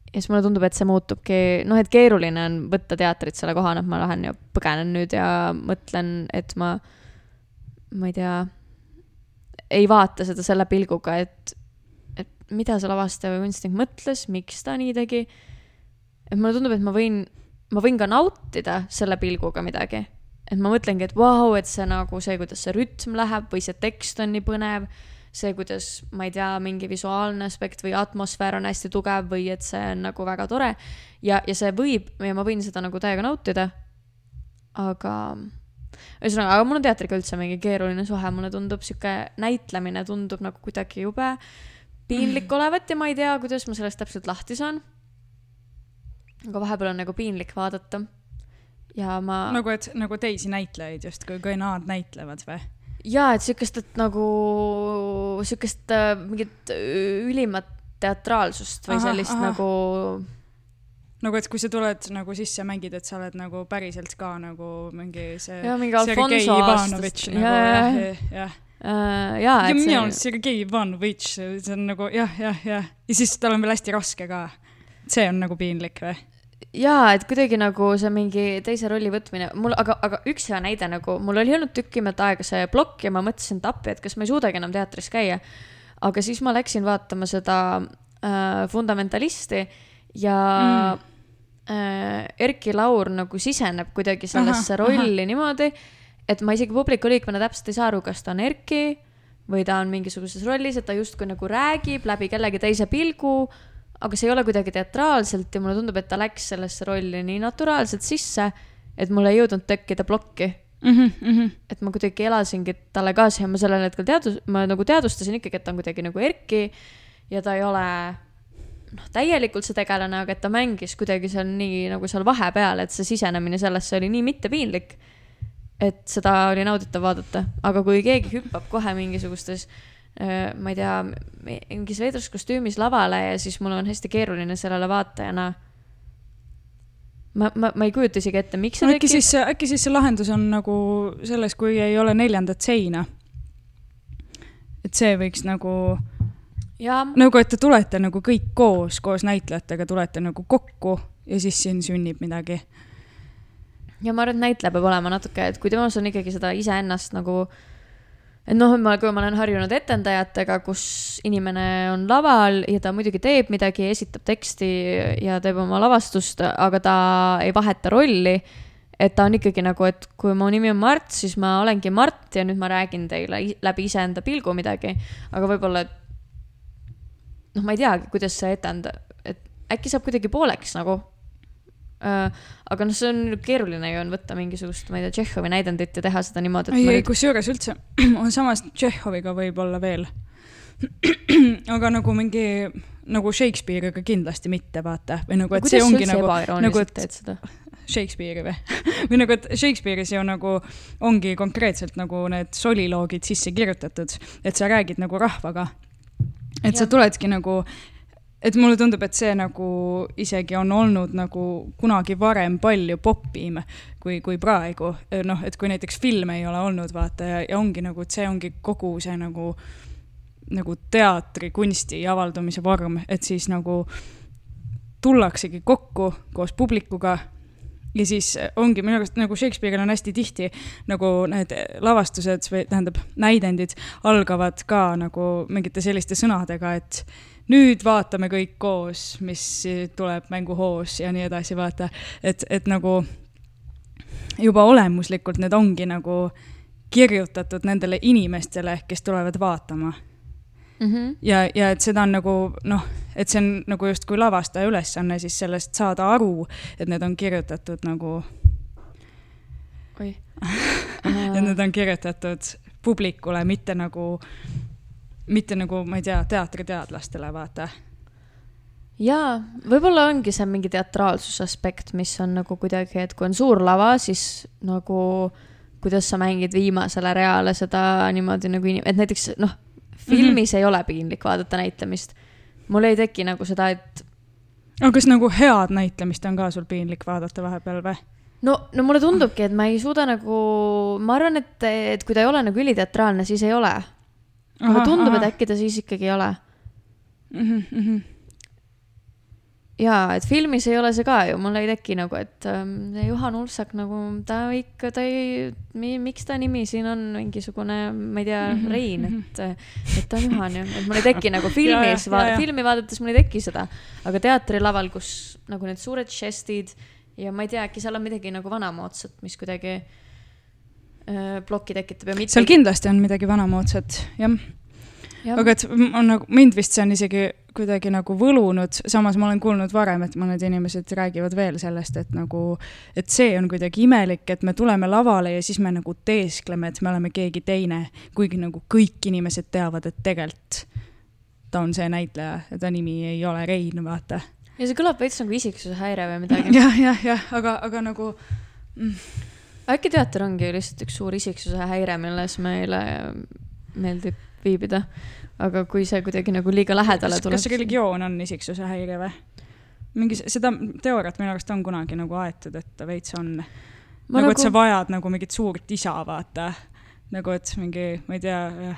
ja siis mulle tundub, et see muutubki, noh, et keeruline on võtta teatrit selle kohana, et ma lähen ja põgenen nüüd ja mõtlen, et ma, ma ei tea, ei vaata seda selle pilguga, et, et mida see lavastaja või kunstnik mõtles, miks ta nii tegi et mulle tundub, et ma võin, ma võin ka nautida selle pilguga midagi. Et ma mõtlengi, et vau wow,, et see nagu see, kuidas see rütm läheb või see tekst on nii põnev, see, kuidas, ma ei tea, mingi visuaalne aspekt või atmosfäär on hästi tugev või et see on nagu väga tore ja, ja see võib ja ma võin seda nagu täiega nautida. aga ühesõnaga, aga mul on teatriga üldse mingi keeruline suhe, mulle tundub sihuke näitlemine tundub nagu kuidagi jube piinlik olevat ja ma ei tea, kuidas ma sellest täpselt lahti saan aga vahepeal on nagu piinlik vaadata. Ja ma nagu, et nagu teisi näitlejaid justkui, kui nad näitlevad või? jaa, et sihukest, et nagu sihukest äh, mingit äh, ülimat teatraalsust või Ahah, sellist ahah. nagu, nagu, et kui sa tuled nagu sisse, mängid, et sa oled nagu päriselt ka nagu mingi see. Jaa, mingi Alfonso aastast- nagu jah jaa., jah. äh, jaa, ja et minu arust Sergei Ivanovitš, see on nagu jah, jah, jah. ja siis tal on veel hästi raske ka. see on nagu piinlik või? jaa, et kuidagi nagu see mingi teise rolli võtmine, mul, aga, aga üks hea näide nagu, mul oli olnud tükimat aega see plokk ja ma mõtlesin, et appi, et kas ma ei suudagi enam teatris käia. aga siis ma läksin vaatama seda äh, Fundamentalisti ja mm. äh, Erki Laur nagu siseneb kuidagi sellesse Ahah, rolli niimoodi, et ma isegi publiku liikmena täpselt ei saa aru, kas ta on Erki või ta on mingisuguses rollis, et ta justkui nagu räägib läbi kellegi teise pilgu aga see ei ole kuidagi teatraalselt ja mulle tundub, et ta läks sellesse rolli nii naturaalselt sisse, et mul ei jõudnud tekkida plokki. mm. -hmm. et ma kuidagi elasingi talle kaasa ja ma sellel hetkel teadus-, ma nagu teadvustasin ikkagi, et ta on kuidagi nagu Erki ja ta ei ole noh, täielikult see tegelane, aga et ta mängis kuidagi seal nii nagu seal vahepeal, et see sisenemine sellesse oli nii mittepiinlik, et seda oli nauditav vaadata, aga kui keegi hüppab kohe mingisugustes äh, ma ei tea, mingis veidras kostüümis lavale ja siis mul on hästi keeruline sellele vaatajana. ma, ma, ma ei kujuta isegi ette, miks see no äkki siis, äkki siis see lahendus on nagu selles, kui ei ole neljandat seina. et see võiks nagu, nagu et te tulete nagu kõik koos, koos näitlejatega tulete nagu kokku ja siis siin sünnib midagi. ja ma arvan, et näitleja peab olema natuke, et kui temas on ikkagi seda iseennast nagu, et noh, ma, kui ma olen harjunud etendajatega, kus inimene on laval ja ta muidugi teeb midagi, esitab teksti ja teeb oma lavastust, aga ta ei vaheta rolli. et ta on ikkagi nagu, et kui mu nimi on Mart, siis ma olengi Mart ja nüüd ma räägin teile läbi iseenda pilgu midagi, aga võib-olla, et noh, ma ei teagi, kuidas see etend-, et äkki saab kuidagi pooleks nagu aga noh, see on keeruline ju on võtta mingisugust, ma ei tea, Tšehhovi näidendit ja teha seda niimoodi, ei, ei nüüd kusjuures üldse, [CLEARS THROAT] samas Tšehhoviga võib-olla veel. [CLEARS THROAT] aga nagu mingi, nagu Shakespeare'iga kindlasti mitte, vaata, või nagu, et see sa ongi nagu, nagu, et- teed seda? Shakespeare'i või? [LAUGHS] või nagu, et Shakespeare'is ju nagu ongi konkreetselt nagu need soliloogid sisse kirjutatud, et sa räägid nagu rahvaga. et sa Jah. tuledki nagu, et mulle tundub, et see nagu isegi on olnud nagu kunagi varem palju popim kui, kui praegu. noh, et kui näiteks filme ei ole olnud, vaata ja, ja ongi nagu, et see ongi kogu see nagu, nagu teatrikunsti avaldumise vorm, et siis nagu tullaksegi kokku koos publikuga ja siis ongi minu arust nagu Shakespeare'il on hästi tihti nagu need lavastused või tähendab, näidendid algavad ka nagu mingite selliste sõnadega, et nüüd vaatame kõik koos, mis tuleb mänguhoos ja nii edasi, vaata. et, et nagu juba olemuslikult need ongi nagu kirjutatud nendele inimestele, kes tulevad vaatama Mm -hmm. ja, ja et seda on nagu noh, et see on nagu justkui lavastaja ülesanne siis sellest saada aru, et need on kirjutatud nagu, oi. [LAUGHS] et need on kirjutatud publikule, mitte nagu, mitte nagu, ma ei tea, teatriteadlastele, vaata. jaa, võib-olla ongi see mingi teatraalsuse aspekt, mis on nagu kuidagi, et kui on suur lava, siis nagu kuidas sa mängid viimasele reale seda niimoodi nagu inim-, et näiteks noh, filmis mm -hmm. ei ole piinlik vaadata näitlemist. mul ei teki nagu seda, et aga kas nagu head näitlemist on ka sul piinlik vaadata vahepeal või? no, no mulle tundubki, et ma ei suuda nagu, ma arvan, et, et kui ta ei ole nagu üliteatraalne, siis ei ole. Mulle tundub, et äkki ta siis ikkagi ei ole. äkki. jaa, et filmis ei ole see ka ju, mul ei teki nagu, et ähm, Juhan Ulfsak nagu ta ikka, ta ei, miks ta nimi siin on mingisugune, ma ei tea, Rein, et, et ta on Juhan ju, et mul ei teki nagu [LAUGHS] filmis, ja, ja. filmi vaadates mul ei teki seda, aga teatrilaval, kus nagu need suured žestid ja ma ei tea, äkki seal on midagi nagu vanamoodsat, mis kuidagi plokki tekitab ja mitte. seal kindlasti on midagi vanamoodsat, jah. aga et on nagu, mind vist see on isegi kuidagi nagu võlunud, samas ma olen kuulnud varem, et mõned inimesed räägivad veel sellest, et nagu, et see on kuidagi imelik, et me tuleme lavale ja siis me nagu teeskleme, et me oleme keegi teine, kuigi nagu kõik inimesed teavad, et tegelikult ta on see näitleja ja ta nimi ei ole Rein, vaata. ja see kõlab veits nagu isiksuse häire või midagi. [LAUGHS] jah, jah, jah, aga, aga nagu äkki teater ongi lihtsalt üks suur isiksuse häire, milles meile meeldib viibida. aga kui see kuidagi nagu liiga lähedale kas, tuleb. kas religioon on isiksuse häire või? mingi, seda teooriat minu arust on kunagi nagu aetud, et ta veits on. Nagu, nagu, nagu- et sa vajad nagu mingit suurt isa, vaata. nagu, et mingi, ma ei tea.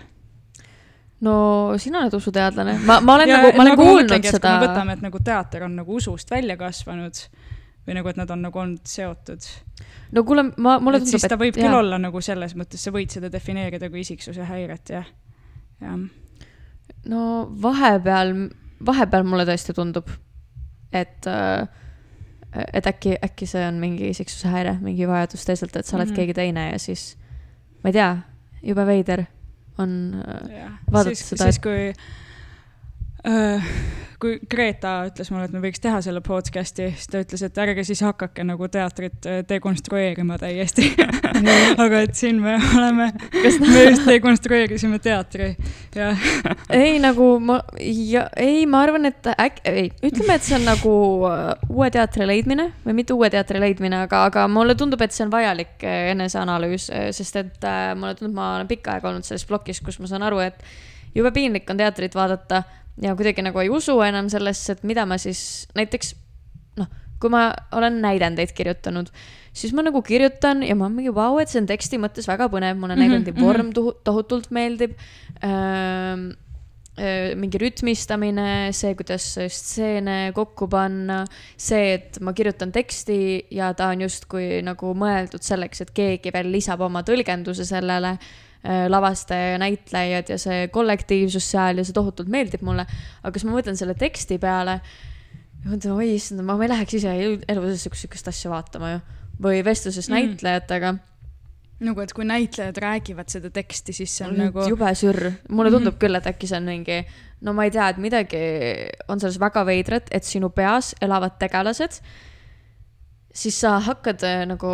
no sina oled usuteadlane, ma, ma olen nagu, ma olen kuulnud seda. võtame, et nagu teater on nagu usust välja kasvanud või nagu, et nad on nagu olnud seotud. no kuule, ma, mulle et tundub, siis ta võib küll jaa. olla nagu selles mõttes, sa võid seda defineerida kui isiksuse häiret, jah. jah, no vahepeal, vahepeal mulle tõesti tundub, et äh, et äkki, äkki see on mingi isiksuse häire, mingi vajadus teisalt, et sa oled mm. -hmm. keegi teine ja siis ma ei tea, jube veider on äh, jah. Vaadata siis, seda, siis kui äh, kui Greta ütles mulle, et me võiks teha selle podcast'i, siis ta ütles, et ärge siis hakake nagu teatrit äh, dekonstrueerima täiesti. [LAUGHS] aga et siin me oleme, me just dekonstrueerisime teatri ja ei nagu ma ja ei, ma arvan, et äkki, ei, ütleme, et see on nagu äh, uue teatri leidmine või mitte uue teatri leidmine, aga, aga mulle tundub, et see on vajalik äh, eneseanalüüs, sest et äh, mulle tundub, ma olen pikka aega olnud selles plokis, kus ma saan aru, et jube piinlik on teatrit vaadata ja kuidagi nagu ei usu enam sellesse, et mida ma siis näiteks noh, kui ma olen näidendeid kirjutanud, siis ma nagu kirjutan ja ma mingi vau, et see on teksti mõttes väga põnev, mulle näidendi mhm. vorm tohu- tohutult meeldib ähm,. mingi rütmistamine, see, kuidas stseene kokku panna, see, et ma kirjutan teksti ja ta on justkui nagu mõeldud selleks, et keegi veel lisab oma tõlgenduse sellele lavastaja ja näitlejad ja see kollektiivsus seal ja see tohutult meeldib mulle. aga siis ma mõtlen selle teksti peale mõtlen, oi issand, ma ei läheks ise elu elu sees sihukest, sihukest asja vaatama ju. või vestluses Mm. mm. näitlejatega nagu, et kui näitlejad räägivad seda teksti, siis see on on nagu jube sürr, mulle Mhm. tundub küll, et äkki see on mingi, no ma ei tea, et midagi on selles väga veidrat, et sinu peas elavad tegelased, siis sa hakkad äh, nagu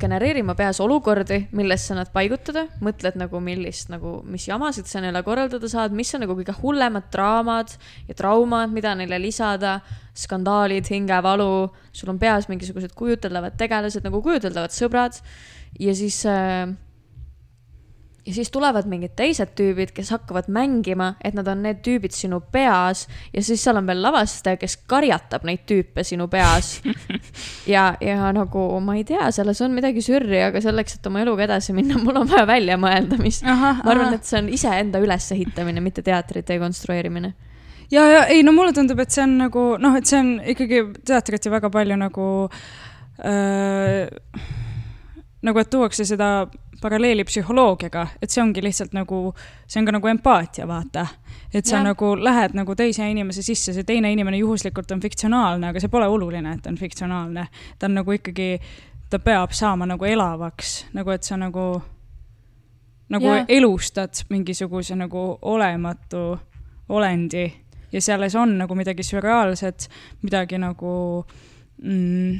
genereerima peas olukordi, millesse nad paigutada, mõtled nagu, millist nagu, mis jamasid sa neile korraldada saad, mis on nagu kõige hullemad draamad ja traumad, mida neile lisada, skandaalid, hingevalu, sul on peas mingisugused kujuteldavad tegelased nagu kujuteldavad sõbrad. Ja siis äh, ja siis tulevad mingid teised tüübid, kes hakkavad mängima, et nad on need tüübid sinu peas ja siis seal on veel lavastaja, kes karjatab neid tüüpe sinu peas. [LAUGHS] ja, ja nagu ma ei tea, selles on midagi sürri, aga selleks, et oma eluga edasi minna, mul on vaja välja mõelda, mis. ma arvan, et see on iseenda ülesehitamine, mitte teatri dekonstrueerimine ja, ja ei, no mulle tundub, et see on nagu noh, et see on ikkagi teatrit ju väga palju nagu äh, nagu, et tuuakse seda paralleeli psühholoogiaga, et see ongi lihtsalt nagu, see on ka nagu empaatia, vaata. et sa ja. nagu lähed nagu teise inimese sisse, see teine inimene juhuslikult on fiktsionaalne, aga see pole oluline, et on fiktsionaalne. ta on nagu ikkagi, ta peab saama nagu elavaks, nagu et sa nagu, nagu ja. elustad mingisuguse nagu olematu olendi ja selles on nagu midagi sürreaalset, midagi nagu mm,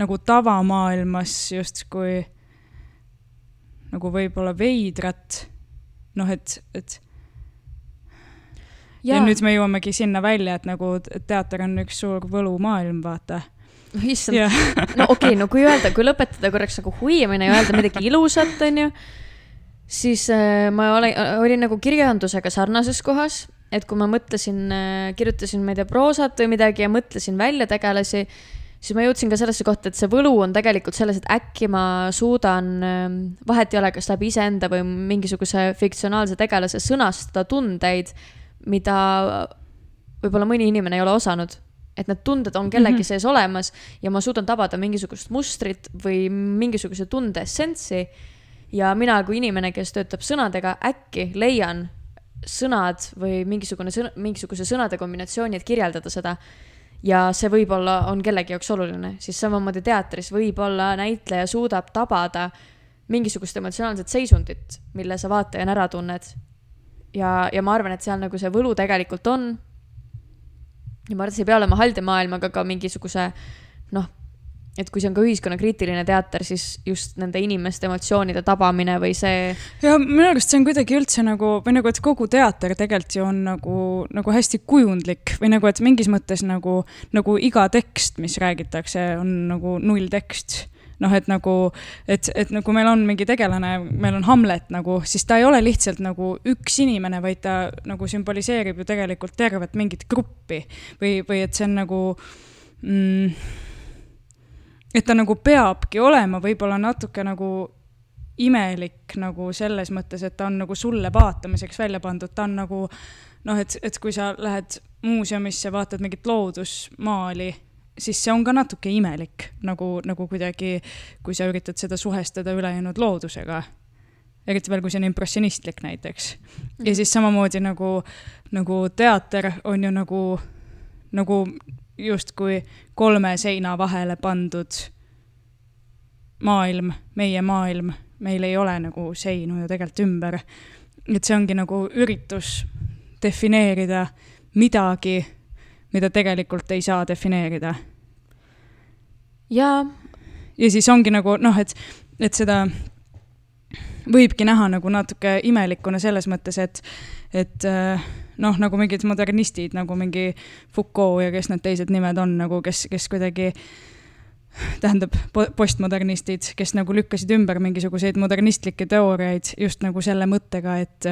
nagu tavamaailmas justkui nagu võib-olla veidrat. noh, et, et. ja. ja nüüd me jõuamegi sinna välja, et nagu teater on üks suur võlumaailm, vaata no issand yeah. [LAUGHS] no okei okay,, no kui öelda, kui lõpetada korraks nagu huviamine ja öelda midagi ilusat, onju, siis äh, ma olen, olin nagu kirjandusega sarnases kohas, et kui ma mõtlesin äh,, kirjutasin, ma ei tea, proosat või midagi ja mõtlesin välja tegelasi siis ma jõudsin ka sellesse kohta, et see võlu on tegelikult selles, et äkki ma suudan, ähm, vahet ei ole, kas läbi iseenda või mingisuguse fiktsionaalse tegelase sõnastada tundeid, mida võib-olla mõni inimene ei ole osanud. et need tunded on kellegi mm -hmm. sees olemas ja ma suudan tabada mingisugust mustrit või mingisuguse tunde essentsi. ja mina kui inimene, kes töötab sõnadega, äkki leian sõnad või mingisugune sõna, mingisuguse sõnade kombinatsiooni, et kirjeldada seda ja see võib-olla on kellegi jaoks oluline, siis samamoodi teatris võib-olla näitleja suudab tabada mingisugust emotsionaalset seisundit, mille sa vaatajana ära tunned. ja, ja ma arvan, et seal nagu see võlu tegelikult on. ja ma arvan, et see ei pea olema haldemaailm, aga ka mingisuguse noh, et kui see on ka ühiskonnakriitiline teater, siis just nende inimeste emotsioonide tabamine või see. ja minu arust see on kuidagi üldse nagu või nagu, et kogu teater tegelikult ju on nagu, nagu hästi kujundlik või nagu, et mingis mõttes nagu, nagu iga tekst, mis räägitakse, on nagu nulltekst noh, et nagu, et, et nagu meil on mingi tegelane, meil on Hamlet nagu, siis ta ei ole lihtsalt nagu üks inimene, vaid ta nagu sümboliseerib ju tegelikult tervet mingit gruppi või, või et see on nagu mm, et ta nagu peabki olema võib-olla natuke nagu imelik nagu selles mõttes, et ta on nagu sulle vaatamiseks välja pandud, ta on nagu noh, et, et kui sa lähed muuseumisse, vaatad mingit loodusmaali, siis see on ka natuke imelik nagu, nagu kuidagi, kui sa üritad seda suhestada ülejäänud loodusega. eriti veel, kui see on impressionistlik näiteks. ja siis samamoodi nagu, nagu teater on ju nagu, nagu justkui kolme seina vahele pandud maailm, meie maailm, meil ei ole nagu seinu ju tegelikult ümber. et see ongi nagu üritus defineerida midagi, mida tegelikult ei saa defineerida. ja. ja siis ongi nagu noh, et, et seda võibki näha nagu natuke imelikuna selles mõttes, et, et äh, noh, nagu mingid modernistid nagu mingi Foucault ja kes need teised nimed on nagu, kes, kes kuidagi tähendab postmodernistid, kes nagu lükkasid ümber mingisuguseid modernistlikke teooriaid just nagu selle mõttega, et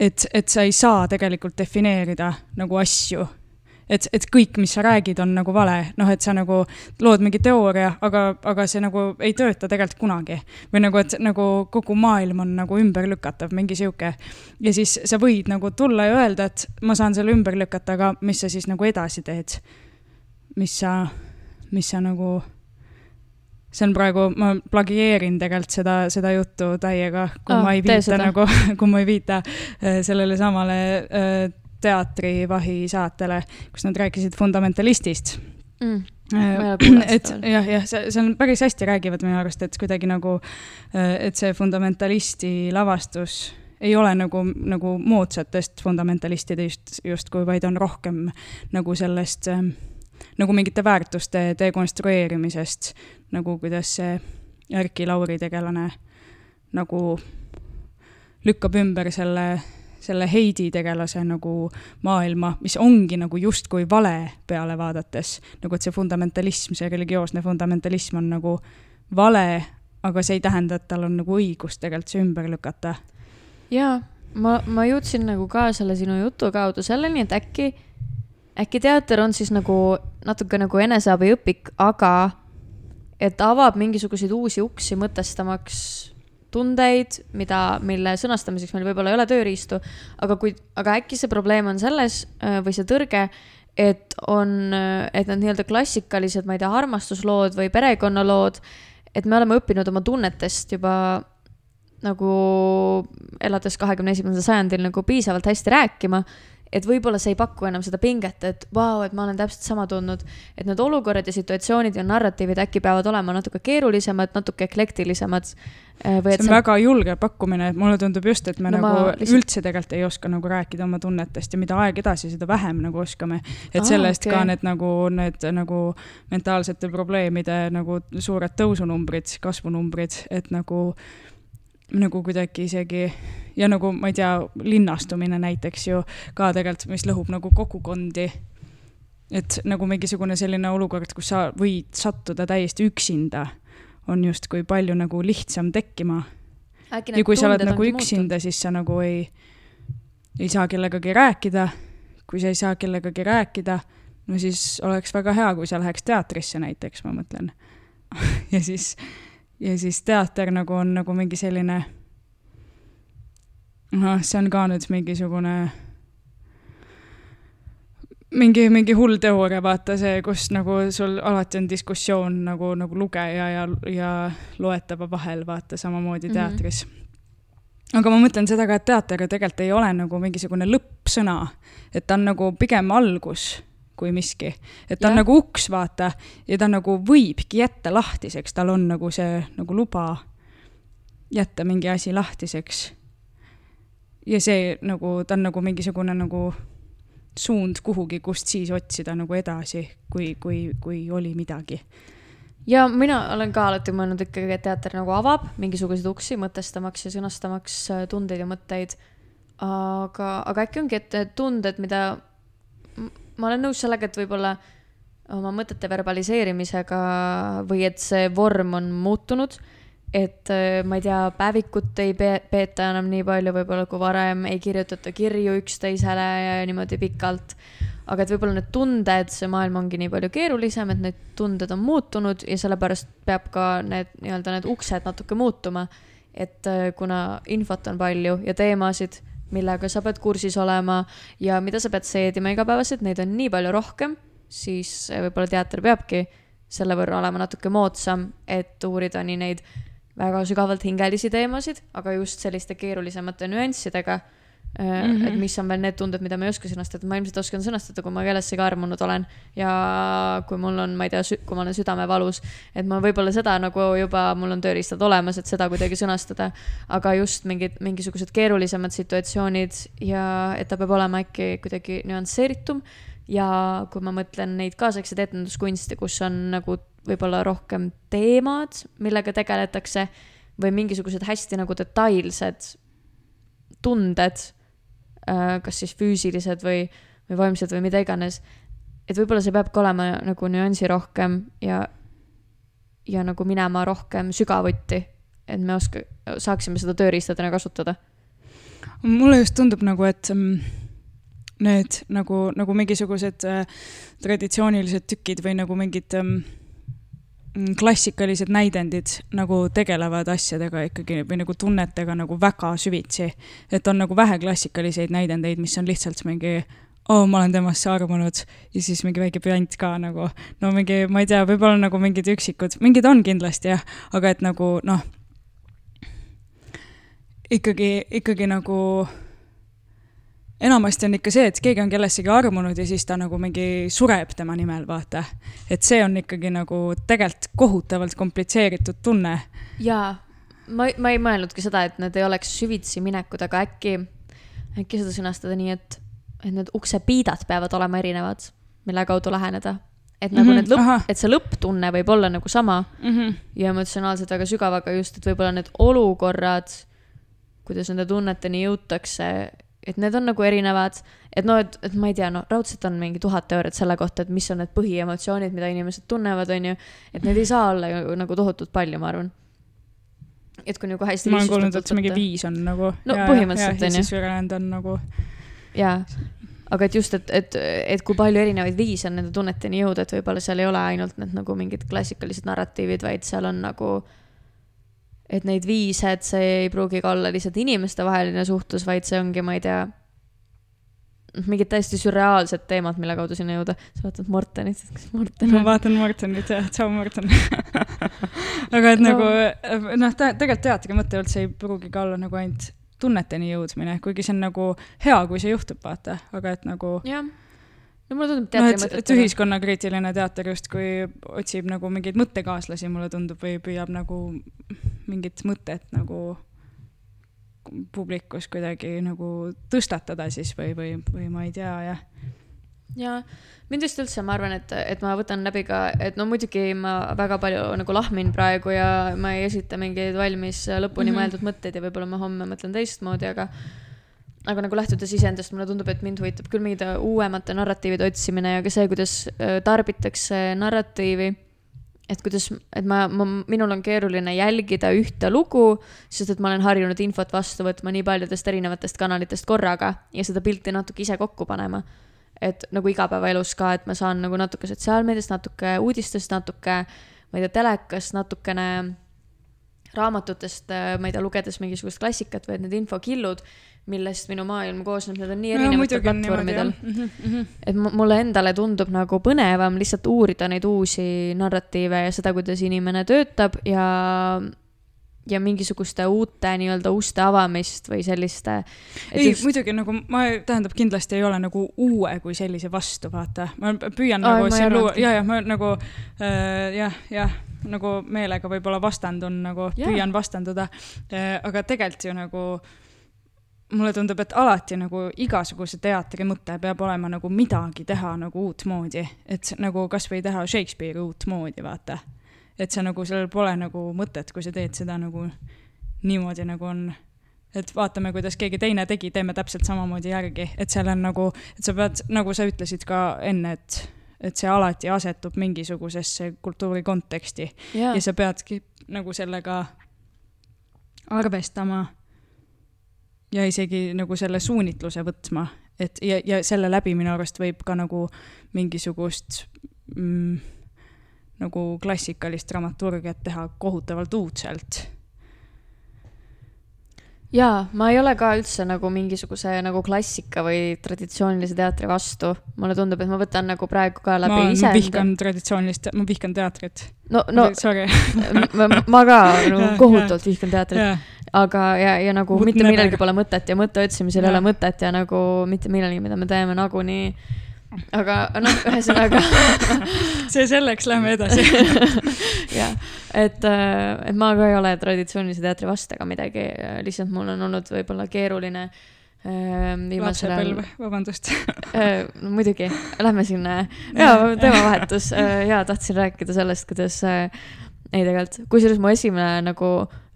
et, et sa ei saa tegelikult defineerida nagu asju et, et kõik, mis sa räägid, on nagu vale, noh, et sa nagu lood mingi teooria, aga, aga see nagu ei tööta tegelikult kunagi. või nagu, et nagu kogu maailm on nagu ümberlükatav, mingi sihuke. ja siis sa võid nagu tulla ja öelda, et ma saan selle ümber lükata, aga mis sa siis nagu edasi teed? mis sa, mis sa nagu see on praegu, ma plagieerin tegelikult seda, seda juttu täiega, kui oh, ma ei viita nagu, [LAUGHS] kui ma ei viita äh, sellele samale äh, teatrivahi saatele, kus nad rääkisid fundamentalistist. Mm. [CLEARS THROAT] Et jah, jah, see, see on päris hästi räägivad minu arust, et kuidagi nagu, äh, et see fundamentalisti lavastus ei ole nagu, nagu moodsatest fundamentalistidest justkui, vaid on rohkem nagu sellest äh, nagu mingite väärtuste dekonstrueerimisest, nagu kuidas see Erki Lauri tegelane nagu lükkab ümber selle, selle Heidi tegelase nagu maailma, mis ongi nagu justkui vale peale vaadates. nagu et see fundamentalism, see religioosne fundamentalism on nagu vale, aga see ei tähenda, et tal on nagu õigus tegelikult see ümber lükata. jaa, ma, ma jõudsin nagu ka selle sinu jutu kaudu selleni, et äkki, äkki teater on siis nagu natuke nagu eneseabiõpik, aga et avab mingisuguseid uusi uksi mõtestamaks tundeid, mida, mille sõnastamiseks meil võib-olla ei ole tööriistu, aga kui, aga äkki see probleem on selles äh, või see tõrge, et on, et need nii-öelda klassikalised, ma ei tea, armastuslood või perekonnalood, et me oleme õppinud oma tunnetest juba nagu elades kahekümne esimesel sajandil nagu piisavalt hästi rääkima et võib-olla see ei paku enam seda pinget, et vau, et ma olen täpselt sama tundnud. et need olukorrad ja situatsioonid ja narratiivid äkki peavad olema natuke keerulisemad, natuke eklektilisemad. Äh, see on see... väga julge pakkumine, et mulle tundub just, et me no, nagu lihtsalt... üldse tegelikult ei oska nagu rääkida oma tunnetest ja mida aeg edasi, seda vähem nagu oskame. et Aa, sellest okay. ka need nagu, need nagu mentaalsete probleemide nagu suured tõusunumbrid, kasvunumbrid, et nagu nagu kuidagi isegi ja nagu ma ei tea, linnastumine näiteks ju ka tegelikult, mis lõhub nagu kogukondi. et nagu mingisugune selline olukord, kus sa võid sattuda täiesti üksinda, on justkui palju nagu lihtsam tekkima. ja kui sa oled nagu üksinda, siis sa nagu ei, ei saa kellegagi rääkida. kui sa ei saa kellegagi rääkida, no siis oleks väga hea, kui sa läheks teatrisse näiteks, ma mõtlen [LAUGHS] ja siis ja siis teater nagu on nagu mingi selline, noh, see on ka nüüd mingisugune mingi, mingi hull teooria, vaata see, kus nagu sul alati on diskussioon nagu, nagu lugeja ja, ja loetava vahel, vaata samamoodi mhm. teatris mm. -hmm. aga ma mõtlen seda ka, et teater ju tegelikult ei ole nagu mingisugune lõppsõna, et ta on nagu pigem algus kui miski. et ta ja. on nagu uks, vaata, ja ta nagu võibki jätta lahtiseks, tal on nagu see nagu luba jätta mingi asi lahtiseks. ja see nagu, ta on nagu mingisugune nagu suund kuhugi, kust siis otsida nagu edasi, kui, kui, kui oli midagi ja mina olen ka alati mõelnud ikkagi, et teater nagu avab mingisuguseid uksi mõtestamaks ja sõnastamaks äh, tundeid ja mõtteid. aga, aga äkki ongi, et tunded, mida ma olen nõus sellega, et võib-olla oma mõtete verbaliseerimisega või et see vorm on muutunud, et äh, ma ei tea, päevikut ei peeta enam nii palju võib-olla kui varem, ei kirjutata kirju üksteisele ja niimoodi pikalt. aga et võib-olla need tunded, see maailm ongi nii palju keerulisem, et need tunded on muutunud ja sellepärast peab ka need nii-öelda need uksed natuke muutuma. et äh, kuna infot on palju ja teemasid millega sa pead kursis olema ja mida sa pead seedima igapäevaselt, neid on nii palju rohkem, siis võib-olla teater peabki selle võrra olema natuke moodsam, et uurida nii neid väga sügavalt hingelisi teemasid, aga just selliste keerulisemate nüanssidega Mm -hmm. et mis on veel need tunded, mida ma ei oska sõnastada, ma ilmselt oskan sõnastada, kui ma kellessegi armunud olen ja kui mul on, ma ei tea, kui ma olen südamevalus, et ma võib-olla seda nagu juba, mul on tööriistad olemas, et seda kuidagi sõnastada. aga just mingid, mingisugused keerulisemad situatsioonid ja et ta peab olema äkki kuidagi nüansseeritum. ja kui ma mõtlen neid kaasaegseid etenduskunste, kus on nagu võib-olla rohkem teemad, millega tegeletakse või mingisugused hästi nagu detailsed tunded kas siis füüsilised või, või vaimsed või mida iganes. et võib-olla see peabki olema nagu nüansirohkem ja, ja nagu minema rohkem sügavuti, et me oska-, saaksime seda tööriistadena kasutada. mulle just tundub nagu, et mm, need nagu, nagu mingisugused äh, traditsioonilised tükid või nagu mingid ähm, klassikalised näidendid nagu tegelevad asjadega ikkagi või nagu tunnetega nagu väga süvitsi. et on nagu vähe klassikaliseid näidendeid, mis on lihtsalt mingi oo oh,, ma olen temasse armunud ja siis mingi väike püant ka nagu, no mingi, ma ei tea, võib-olla nagu mingid üksikud, mingid on kindlasti jah, aga et nagu noh, ikkagi, ikkagi nagu enamasti on ikka see, et keegi on kellessegi armunud ja siis ta nagu mingi sureb tema nimel, vaata. et see on ikkagi nagu tegelikult kohutavalt komplitseeritud tunne. jaa, ma, ma ei mõelnudki seda, et need ei oleks süvitsi minekud, aga äkki, äkki seda sõnastada nii, et, et need uksepiidad peavad olema erinevad, mille kaudu läheneda. et nagu mm -hmm, need lõpp et see lõpptunne võib olla nagu sama Mhm. ja emotsionaalselt väga sügav, aga just, et võib-olla need olukorrad, kuidas nende tunneteni jõutakse, et need on nagu erinevad, et noh, et, et ma ei tea, no raudselt on mingi tuhat teooriat selle kohta, et mis on need põhiemotsioonid, mida inimesed tunnevad, on ju, et neid ei saa olla ju nagu tohutult palju, ma arvan. et kui nagu hästi ma olen kuulnud, et mingi viis on nagu. No põhimõtteliselt, ja on ju. siis ülejäänud on nagu. jaa, aga et just, et, et, et kui palju erinevaid viise on nende tunneteni jõuda, et võib-olla seal ei ole ainult need nagu mingid klassikalised narratiivid, vaid seal on nagu, et neid viise, et see ei pruugi ka olla lihtsalt inimestevaheline suhtlus, vaid see ongi, ma ei tea, mingid täiesti sürreaalsed teemad, mille kaudu sinna jõuda. sa vaatad Mortenit, kas Morten ma on? vaatan Mortonit ja tšau Morton. [LAUGHS] aga et No. nagu noh, tegelikult teatri mõte üldse ei pruugi ka olla nagu ainult tunneteni jõudmine, kuigi see on nagu hea, kui see juhtub, vaata, aga et nagu jah, no mulle tundub teatri et, et mõtet. ühiskonnakriitiline teater justkui otsib nagu mingeid mõttekaaslasi, mulle tundub, või püüab nagu mingit mõtet nagu publikus kuidagi nagu tõstatada siis või, või, või ma ei tea, jah. ja mind vist üldse, ma arvan, et, et ma võtan läbi ka, et no muidugi ma väga palju nagu lahmin praegu ja ma ei esita mingeid valmis lõpuni mm. -hmm. mõeldud mõtteid ja võib-olla ma homme mõtlen teistmoodi, aga aga nagu lähtudes iseendast, mulle tundub, et mind huvitab küll mingite uuemate narratiivide otsimine ja ka see, kuidas äh, tarbitakse narratiivi. et kuidas, et ma, ma, minul on keeruline jälgida ühte lugu, sest et ma olen harjunud infot vastu võtma nii paljudest erinevatest kanalitest korraga ja seda pilti natuke ise kokku panema et nagu igapäevaelus ka, et ma saan nagu natuke sotsiaalmeediast, natuke uudistest, natuke, ma ei tea, telekast, natukene raamatutest, ma ei tea, lugedes mingisugust klassikat või et need infokillud, millest minu maailm koosneb, need on nii erinevatel platvormidel. Mhm, et mu- mulle endale tundub nagu põnevam lihtsalt uurida neid uusi narratiive ja seda, kuidas inimene töötab ja ja mingisuguste uute nii-öelda uste avamist või selliste. ei just..., muidugi nagu ma, tähendab, kindlasti ei ole nagu uue kui sellise vastu, vaata, ma püüan Aa, nagu siin luua, ja, ja ma nagu äh, jah, jah, nagu meelega võib-olla vastandun nagu, püüan vastanduda äh,, aga tegelikult ju nagu mulle tundub, et alati nagu igasuguse teatri mõte peab olema nagu midagi teha nagu uutmoodi, et nagu kasvõi teha Shakespeare'i uutmoodi, vaata. Et see nagu, sellel pole nagu mõtet, kui sa teed seda nagu niimoodi, nagu on. Et vaatame, kuidas keegi teine tegi, teeme täpselt samamoodi järgi, et seal on nagu, et sa pead, nagu sa ütlesid ka enne, et, et see alati asetub mingisugusesse kultuuri konteksti. Jaa. Ja sa peadki nagu sellega arvestama ja isegi nagu selle suunitluse võtma, et ja, ja selle läbi minu arust võib ka nagu mingisugust mm, nagu klassikalist dramaturgiat teha kohutavalt uudselt jaa, ma ei ole ka üldse nagu mingisuguse nagu klassika või traditsioonilise teatri vastu. mulle tundub, et ma võtan nagu praegu ka ma, läbi ma iseenda. vihkan traditsioonilist, ma vihkan teatrit. no, no [LAUGHS] sorry. ma, ma ka nagu kohutavalt vihkan teatrit, aga, ja, ja nagu But mitte never. millelgi pole mõtet ja mõtte otsimisel ei ole mõtet ja nagu mitte millelgi, mida me teeme nagunii. Aga noh, ühesõnaga [LAUGHS] see selleks, lähme edasi. [LAUGHS] jah, et, et ma ka ei ole traditsioonilise teatri vastu ega midagi, lihtsalt mul on olnud võib-olla keeruline äh, viimasel ajal vabandust. [LAUGHS] Äh, no muidugi, lähme sinna, jaa, teemavahetus, jaa, tahtsin rääkida sellest, kuidas äh, ei tegelikult, kusjuures mu esimene nagu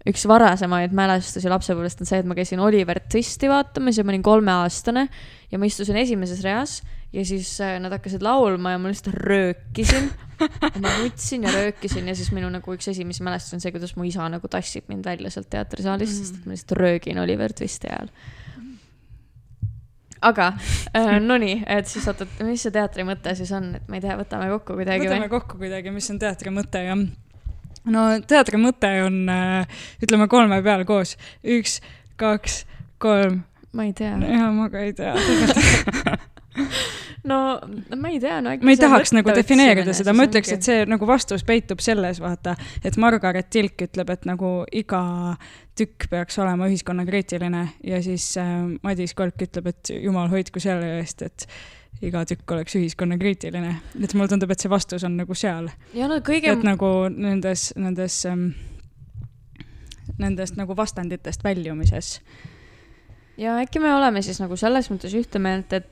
üks varasemaid mälestusi lapsepõlvest on see, et ma käisin Oliver Twisti vaatamas ja ma olin kolmeaastane ja ma istusin esimeses reas ja siis äh, nad hakkasid laulma ja ma lihtsalt röökisin. [LAUGHS] ma nutsin ja röökisin ja siis minu nagu üks esimesi mälestusi on see, kuidas mu isa nagu tassib mind välja sealt teatrisaalist, sest et ma lihtsalt röögin Oliver Twisti ajal aga äh, [LAUGHS] no nii, et siis oota, mis see teatri mõte siis on, et ma ei tea, võtame kokku kuidagi võtame või? kokku kuidagi, mis on teatri mõte ja no teatri mõte on, ütleme kolme peale koos, üks, kaks, kolm, ma ei tea. ja ma ka ei tea. [LAUGHS] no ma ei tea, no äkki ma ei tahaks nagu defineerida seda, ma ütleks, et see nagu vastus peitub selles, vaata, et Margaret Tilk ütleb, et nagu iga tükk peaks olema ühiskonnakriitiline ja siis äh, Madis Kolk ütleb, et jumal hoidku selle eest, et iga tükk oleks ühiskonnakriitiline. et mulle tundub, et see vastus on nagu seal, no kõige et nagu nendes, nendes ähm, nendest nagu vastanditest väljumises. ja äkki me oleme siis nagu selles mõttes ühte meelt, et,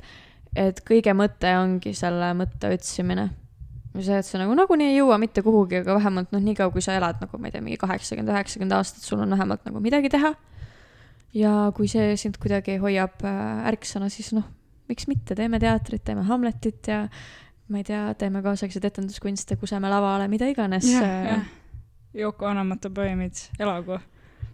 et kõige mõte ongi selle mõtte otsimine. see, et sa nagu nagunii ei jõua mitte kuhugi, aga vähemalt noh, niikaua kui sa elad nagu ma ei tea, mingi kaheksakümmend, üheksakümmend aastat, sul on vähemalt nagu midagi teha. ja kui see sind kuidagi hoiab äh, ärksana, siis noh, miks mitte, teeme teatrit, teeme Hamletit ja ma ei tea, teeme kaasaegseid etenduskunste, kuseme lavale, mida iganes. jah. Yoko Anamata poemid elagu.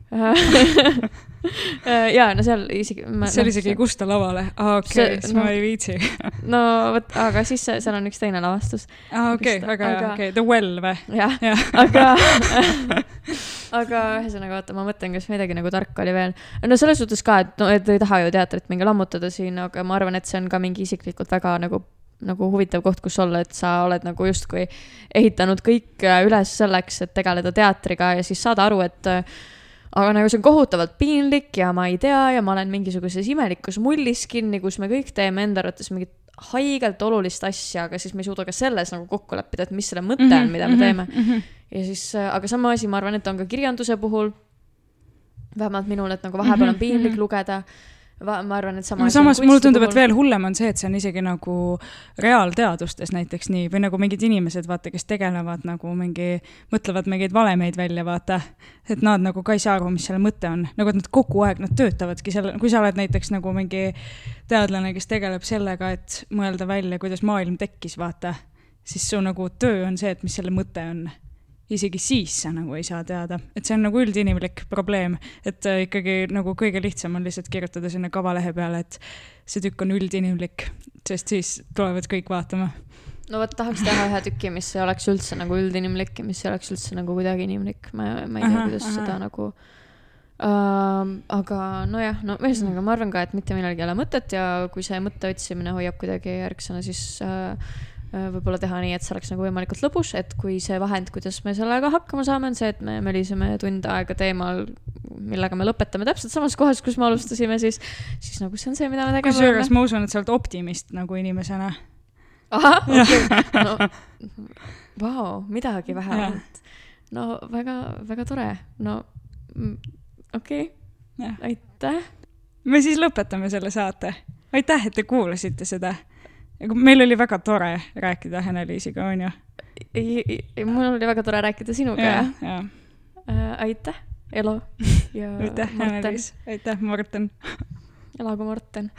[LAUGHS] ja no seal isegi. see oli isegi ei kusta lavale, aa okei okay,, siis no- ma ei viitsi. [LAUGHS] no vot, aga siis seal on üks teine lavastus, aa okei, Vist- väga hea, aga- okei, The Well või? jah, jah, [LAUGHS] aga aga ühesõnaga vaata, ma mõtlen, kas midagi nagu tarka oli veel. no selles suhtes ka, et no, et ei taha ju teatrit mingi lammutada siin, aga ma arvan, et see on ka mingi isiklikult väga nagu nagu huvitav koht, kus olla, et sa oled nagu justkui ehitanud kõik äh, üles selleks, et tegeleda teatriga ja siis saada aru, et äh, aga nagu see on kohutavalt piinlik ja ma ei tea ja ma olen mingisuguses imelikus mullis kinni, kus me kõik teeme enda arvates mingit haigelt olulist asja, aga siis me ei suuda ka selles nagu kokku leppida, et mis selle mõte Mhm, on, mida me teeme. ja siis, aga sama asi, ma arvan, et on ka kirjanduse puhul. vähemalt minul, et nagu vahepeal on Mhm, piinlik mhm. lugeda. Ma arvan, et sama on samas mulle kunsti tundub, et veel hullem on see, et see on isegi nagu reaalteadustes näiteks nii või nagu mingid inimesed, vaata, kes tegelevad nagu mingi, mõtlevad mingeid valemeid välja, vaata. et nad nagu ka ei saa aru, mis selle mõte on, nagu et nad kogu aeg, nad töötavadki selle, kui sa oled näiteks nagu mingi teadlane, kes tegeleb sellega, et mõelda välja, kuidas maailm tekkis, vaata, siis su nagu töö on see, et mis selle mõte on isegi siis sa nagu ei saa teada, et see on nagu üldinimlik probleem, et äh, ikkagi nagu kõige lihtsam on lihtsalt kirjutada sinna kavalehe peale, et see tükk on üldinimlik, sest siis tulevad kõik vaatama. no vot, tahaks teha ühe tüki, mis ei oleks üldse nagu üldinimlik ja mis ei oleks üldse nagu kuidagi inimlik, ma, ma ei tea, kuidas ahah. seda nagu ähm,. aga nojah, no ühesõnaga ma arvan ka, et mitte millelgi ei ole mõtet ja kui see mõtte otsimine hoiab kuidagi ärksõna, siis äh, võib-olla teha nii, et see oleks nagu võimalikult lõbus, et kui see vahend, kuidas me sellega hakkama saame, on see, et me möliseme tund aega teemal, millega me lõpetame täpselt samas kohas, kus me alustasime, siis, siis nagu see on see, mida me tegema kusjuures ma usun, et sa oled optimist nagu inimesena. ahah, [LAUGHS] okei, no vau, midagi vähemalt. no väga, väga tore, no mm, okei okay., aitäh. me siis lõpetame selle saate. aitäh, et te kuulasite seda. Meil oli väga tore rääkida Hene-Liisiga, onju. mul oli väga tore rääkida sinuga ja, ja, ja äh, aitäh, Elo ja [LAUGHS] aitäh, Morten, Hene-Liis, aitäh, Morten. elagu Morten.